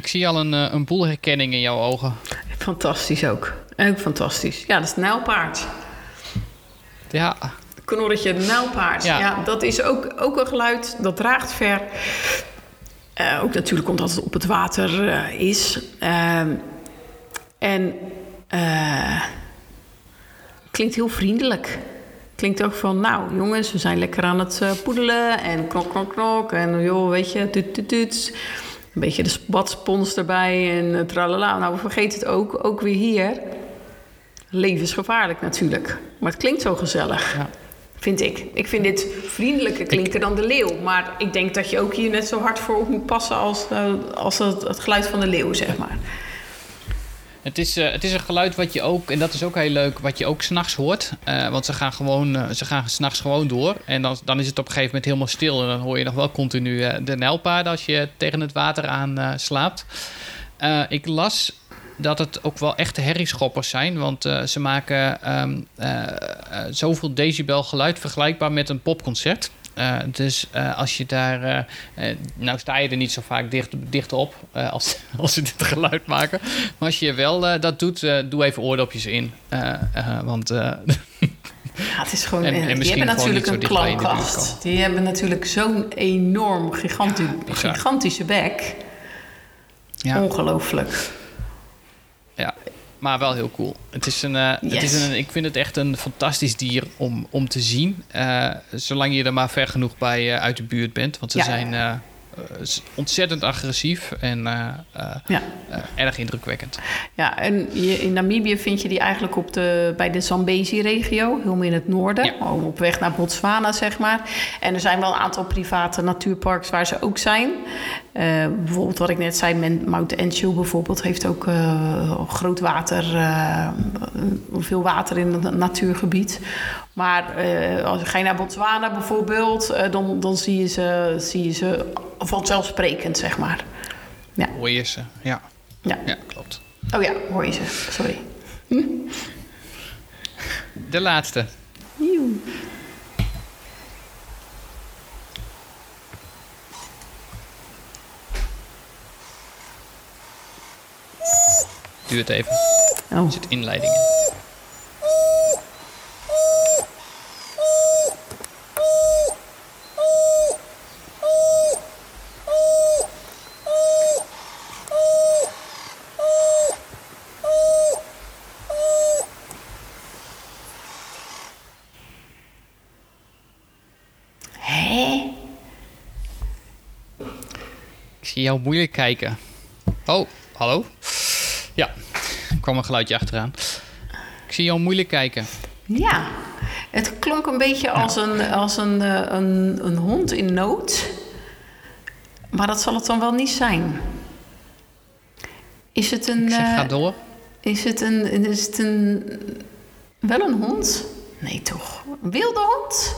Ik zie al een, eh, een boel herkenning in jouw ogen. Fantastisch ook. Ook fantastisch. Ja, dat is het nijlpaard. Ja, Knorretje nijlpaard. Ja. Ja. dat is ook, ook een geluid dat draagt ver. Eh, ook natuurlijk omdat het op het water eh, is. Ehm, en klinkt heel vriendelijk. Klinkt ook van, nou jongens, we zijn lekker aan het poedelen. En knok, knok, knok. En joh, weet je, tut, tut, tut. Een beetje de badspons erbij en uh, tralala. Nou, vergeet het ook, ook weer hier. Levensgevaarlijk natuurlijk. Maar het klinkt zo gezellig. Ja. Vind ik. Ik vind dit vriendelijker klinken dan de leeuw. Maar ik denk dat je ook hier net zo hard voor op moet passen als, eh, als het, het geluid van de leeuw, zeg maar. Het is, eh, het is een geluid wat je ook, en dat is ook heel leuk, wat je ook s'nachts hoort. Eh, want ze gaan gewoon, eh, ze gaan s'nachts gewoon door. En dan, dan is het op een gegeven moment helemaal stil. En dan hoor je nog wel continu de nijlpaarden als je tegen het water aan slaapt. Ik las dat het ook wel echte herrieschoppers zijn. Want ze maken ehm, eh, eh, zoveel decibel geluid vergelijkbaar met een popconcert. Eh, dus eh, als je daar. eh, nou sta je er niet zo vaak dicht, dicht op als, (laughs) als ze dit geluid maken. Maar als je wel dat doet, doe even oordopjes in. Want. Ja, het is gewoon. En- en die hebben natuurlijk een klankkast. Die hebben natuurlijk zo'n enorm giganti- bizar. gigantische bek. ja, Ongelooflijk. ja, maar wel heel cool. Het is een, eh, het is een, ik vind het echt een fantastisch dier om, om te zien. Eh, zolang je er maar ver genoeg bij eh, uit de buurt bent. Want ze Ja. zijn ontzettend agressief en eh, eh, Ja. eh, erg indrukwekkend. Ja, en je, in Namibië vind je die eigenlijk op de, bij de Zambezi-regio, helemaal in het noorden. Ja. Op weg naar Botswana, zeg maar. En er zijn wel een aantal private natuurparks waar ze ook zijn. Eh, bijvoorbeeld wat ik net zei, Mount Enchu bijvoorbeeld heeft ook eh, groot water, eh, veel water in het natuurgebied. Maar eh, als ga je naar Botswana bijvoorbeeld, eh, dan, dan zie, je ze, zie je ze vanzelfsprekend, zeg maar. Ja, Hoor je ze? Ja, ja. ja klopt. Oh ja, hoor je ze. Sorry. De laatste. Joe. Duurt even. Er Oh. zit inleiding Zie jou moeilijk kijken. Oh, hallo? Ja, er kwam een geluidje achteraan. Ik zie jou moeilijk kijken. Ja. Het klonk een beetje als, een, als een, eh, een, een hond in nood. Maar dat zal het dan wel niet zijn. Is het een... Ik zeg, eh, ga door. Is het een... Is het een... Wel een hond? Nee, toch? Een wilde hond?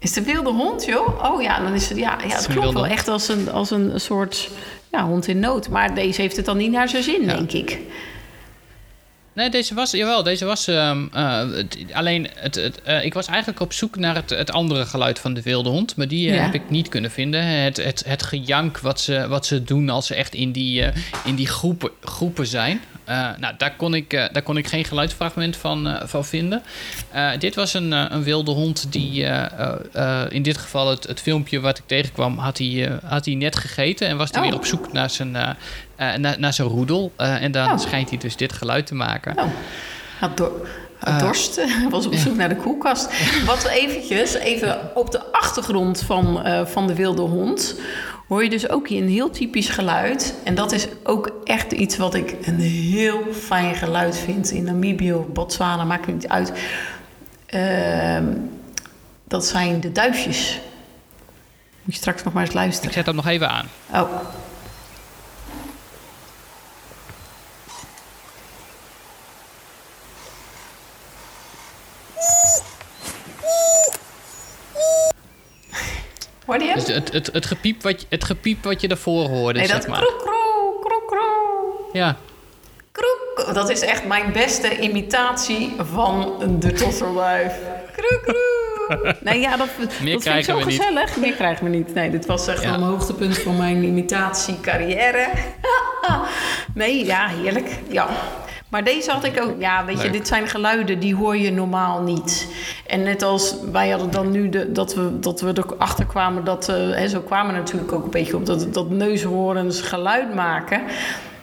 Is een wilde hond, joh? Oh ja, dan is het... Ja, ja het klopt wel echt als een, als een soort ja, hond in nood. Maar deze heeft het dan niet naar zijn zin, Ja. denk ik. Nee, deze was, jawel, deze was. ehm, eh, alleen, het, het, eh, ik was eigenlijk op zoek naar het, het andere geluid van de wilde hond. Maar die eh, Ja. heb ik niet kunnen vinden. Het, het, het gejank wat ze, wat ze doen als ze echt in die, in die groepen, groepen zijn. Nou, daar kon, ik, daar kon ik geen geluidsfragment van, van vinden. Dit was een, een wilde hond die, in dit geval het, het filmpje wat ik tegenkwam, had hij, had hij net gegeten. En was hij Oh. weer op zoek naar zijn, eh, eh, naar, zijn roedel. Eh, en dan Oh. schijnt hij dus dit geluid te maken. Oh, had, dor- had dorst. Hij was op zoek naar de koelkast. (laughs) Wat eventjes, even op de achtergrond van, eh, van de wilde hond... hoor je dus ook hier een heel typisch geluid. En dat is ook echt iets wat ik een heel fijn geluid vind. In Namibië of Botswana, maakt het niet uit. Ehm, dat zijn de duifjes. Moet je straks nog maar eens Ik luisteren. zet hem nog even aan. Oh. Hoorde je hem? Dus het, het, het, gepiep wat, je- het gepiep wat je daarvoor hoorde, nee, zeg dat maar. kroek, kroek, kroek, kroek. Ja, Kroek. Dat is echt mijn beste imitatie van de tosselduif. Kroek, kroek. Nee, ja, dat, dat vind ik zo we niet. gezellig. Meer krijgen we niet. Nee, dit was echt Ja. een hoogtepunt van mijn imitatiecarrière. (laughs) nee, ja, heerlijk. Ja. Maar deze had ik ook... Ja, weet je, dit zijn geluiden die hoor je normaal niet. En net als wij hadden dan nu de, dat, we, dat we erachter kwamen... Dat, eh, hè, zo kwamen we natuurlijk ook een beetje op... dat, dat neushoorns geluid maken.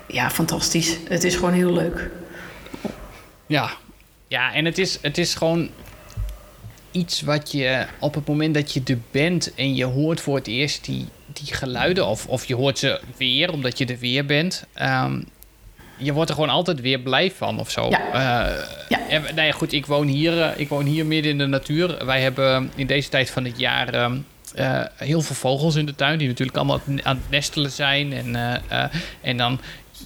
Ja, fantastisch. Het is gewoon heel leuk. ja. Ja, en het is, het is gewoon iets wat je op het moment dat je er bent en je hoort voor het eerst die, die geluiden, of, of je hoort ze weer omdat je er weer bent. ehm, je wordt er gewoon altijd weer blij van of zo. Ja. Eh, Ja. en, nou ja, goed, ik woon, hier, eh, ik woon hier midden in de natuur. Wij hebben in deze tijd van het jaar ehm, eh, heel veel vogels in de tuin... die natuurlijk allemaal aan het nestelen zijn. En, eh, eh, en dan,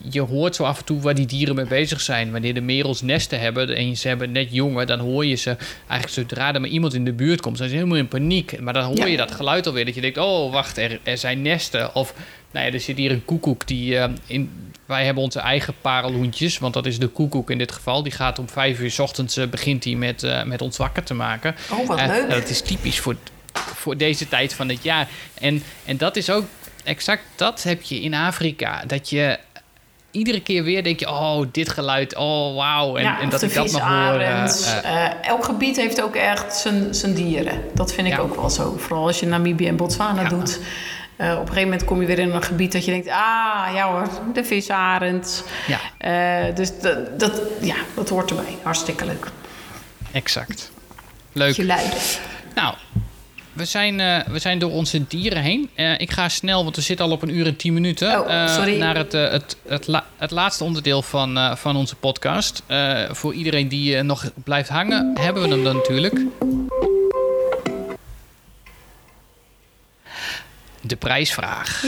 je hoort zo af en toe waar die dieren mee bezig zijn. Wanneer de merels nesten hebben en ze hebben net jongen... dan hoor je ze eigenlijk zodra er maar iemand in de buurt komt... zijn ze helemaal in paniek. Maar dan hoor Ja. je dat geluid alweer. Dat je denkt, oh, wacht, er, er zijn nesten. Of, nou ja, er zit hier een koekoek die... eh, in, wij hebben onze eigen parelhoentjes, want dat is de koekoek in dit geval. Die gaat om vijf uur 's ochtends eh, begint hij met, eh, met ons wakker te maken. Oh, wat Eh, leuk. dat is typisch voor, voor deze tijd van het jaar. En, en dat is ook exact dat heb je in Afrika. Dat je iedere keer weer denk je, oh, dit geluid, oh, wauw. En, ja, en dat ik dat eh, Eh, elk gebied heeft ook echt zijn, zijn dieren. Dat vind ik Ja. ook wel zo. Vooral als je Namibië en Botswana Ja. doet. Eh, op een gegeven moment kom je weer in een gebied dat je denkt... ah, ja hoor, de visarend. ja, Eh, dus dat, dat, ja, dat hoort erbij. Hartstikke leuk. exact. Leuk. Nou, we zijn, eh, we zijn door onze dieren heen. Ik ga snel, want we zitten al op een uur en tien minuten. Oh, sorry. naar het, het, het, la- het laatste onderdeel van, van onze podcast. Voor iedereen die nog blijft hangen, hebben we hem dan natuurlijk. De prijsvraag.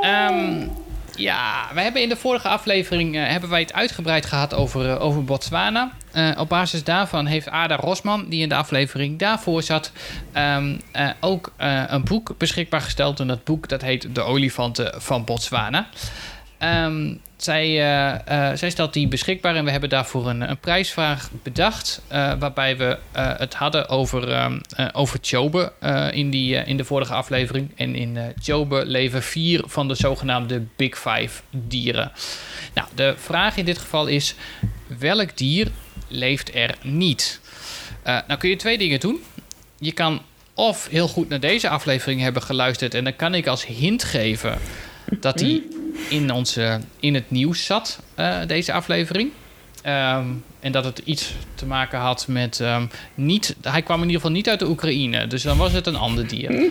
Ehm, ja, we hebben in de vorige aflevering eh, hebben wij het uitgebreid gehad over, eh, over Botswana. Eh, op basis daarvan heeft Ada Rosman, die in de aflevering daarvoor zat, ehm, eh, ook een boek beschikbaar gesteld. En dat boek dat heet De Olifanten van Botswana. Ehm, zij, eh, zij stelt die beschikbaar en we hebben daarvoor een, een prijsvraag bedacht. eh, waarbij we het hadden over, eh, over Chobe in, die, in de vorige aflevering. En in Chobe leven vier van de zogenaamde Big Five dieren. Nou, de vraag in dit geval is: welk dier leeft er niet? Nou kun je twee dingen doen. Je kan of heel goed naar deze aflevering hebben geluisterd en dan kan ik als hint geven dat hij in, onze, in het nieuws zat, eh, deze aflevering. Ehm, en dat het iets te maken had met. ehm, niet, hij kwam in ieder geval niet uit de Oekraïne, dus dan was het een ander dier. (laughs)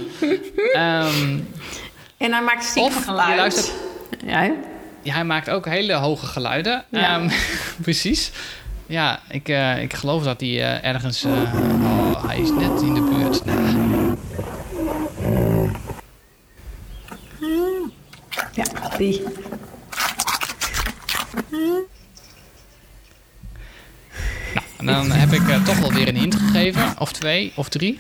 Ehm, En hij maakt stiekem Of je geluid. luistert- Ja, hij maakt ook hele hoge geluiden. Ja. Ehm, (laughs) precies. Ja, ik, eh, ik geloof dat hij eh, ergens. eh, oh, hij is net in de buurt. Ja, die. En dan heb ik eh, toch wel weer een hint gegeven. Of twee, of drie.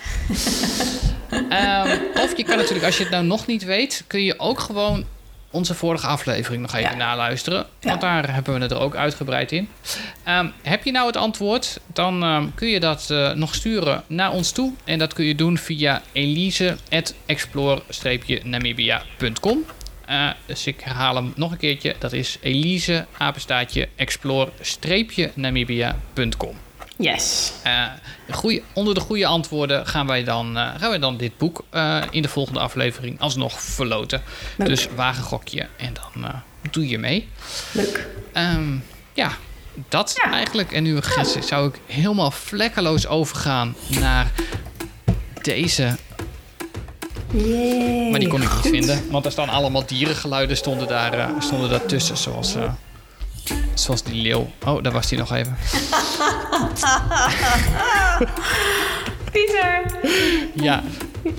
Ehm, of je kan natuurlijk, als je het nou nog niet weet... kun je ook gewoon onze vorige aflevering nog even Ja. naluisteren. Want daar hebben we het er ook uitgebreid in. Ehm, heb je nou het antwoord, dan ehm, kun je dat eh, nog sturen naar ons toe. En dat kun je doen via elise.explore-namibia.com. Eh, dus ik herhaal hem nog een keertje. Dat is elise, apenstaatje, explore-namibia.com. Yes. Goeie, onder de goede antwoorden gaan wij dan, eh, gaan wij dan dit boek in de volgende aflevering alsnog verloten. Leuk. Dus wagen gokje en dan doe je mee. Leuk. Ehm, ja, dat Ja. eigenlijk. En nu Gets, zou ik helemaal vlekkeloos overgaan naar deze. Yay. Maar die kon ik niet Goed. vinden. Want er staan allemaal dierengeluiden stonden daar, eh, stonden daar tussen. Zoals, eh, zoals die leeuw. Oh, daar was die nog even. (laughs) Pieter. Ja,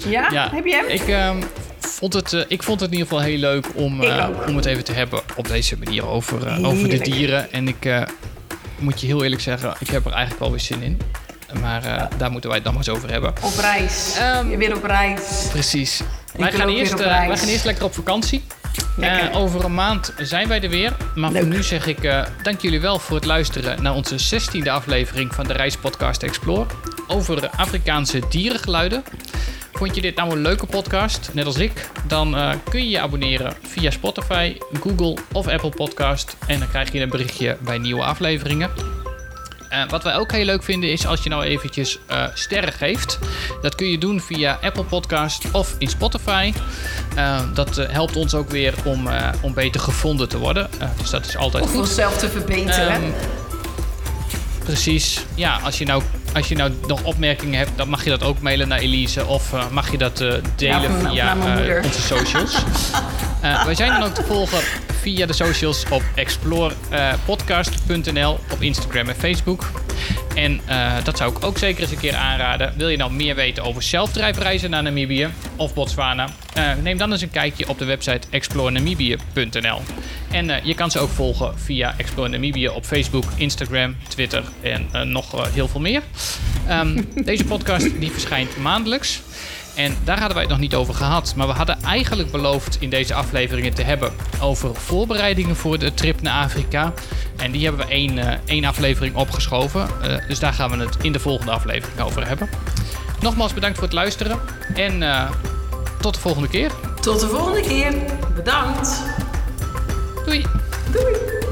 Ja? Ja, Heb je hem? Ik, ehm, vond het, eh, ik vond het in ieder geval heel leuk om, eh, om het even te hebben op deze manier over, eh, over de dieren. En ik eh, moet je heel eerlijk zeggen, ik heb er eigenlijk wel weer zin in. Maar eh, daar moeten wij het dan maar eens over hebben. Op reis. Ehm, je weer op reis. Precies. Wij gaan, eerst, op eh, reis. wij gaan eerst lekker op vakantie. Eh, over een maand zijn wij er weer. Maar voor nu zeg ik eh, dank jullie wel voor het luisteren naar onze 16e aflevering van de Reispodcast Explore. Over Afrikaanse dierengeluiden. Vond je dit nou een leuke podcast, net als ik? Dan eh, kun je je abonneren via Spotify, Google of Apple Podcast. En dan krijg je een berichtje bij nieuwe afleveringen. Eh, wat wij ook heel leuk vinden is als je nou eventjes eh, sterren geeft. Dat kun je doen via Apple Podcast of in Spotify. Eh, dat helpt ons ook weer om, om beter gevonden te worden. Dus dat is altijd Of goed. onszelf te verbeteren. Ehm, precies. Ja, als je nou als je nou nog opmerkingen hebt, dan mag je dat ook mailen naar Elise. Of uh, mag je dat uh, delen via moeder. onze socials. (laughs) Wij zijn dan ook te volgen via de socials op explorepodcast.nl op Instagram en Facebook. En uh, dat zou ik ook zeker eens een keer aanraden. Wil je nou meer weten over zelfdrijfreizen naar Namibië of Botswana? Uh, neem dan eens een kijkje op de website explorenamibië.nl. En uh, je kan ze ook volgen via Explore Namibië op Facebook, Instagram, Twitter en nog heel veel meer. Um, deze podcast die verschijnt maandelijks. En daar hadden wij het nog niet over gehad. Maar we hadden eigenlijk beloofd in deze afleveringen te hebben over voorbereidingen voor de trip naar Afrika. En die hebben we één, uh, één aflevering opgeschoven. Uh, dus daar gaan we het in de volgende aflevering over hebben. Nogmaals bedankt voor het luisteren. En uh, tot de volgende keer. Tot de volgende keer. Bedankt. Doei. Doei.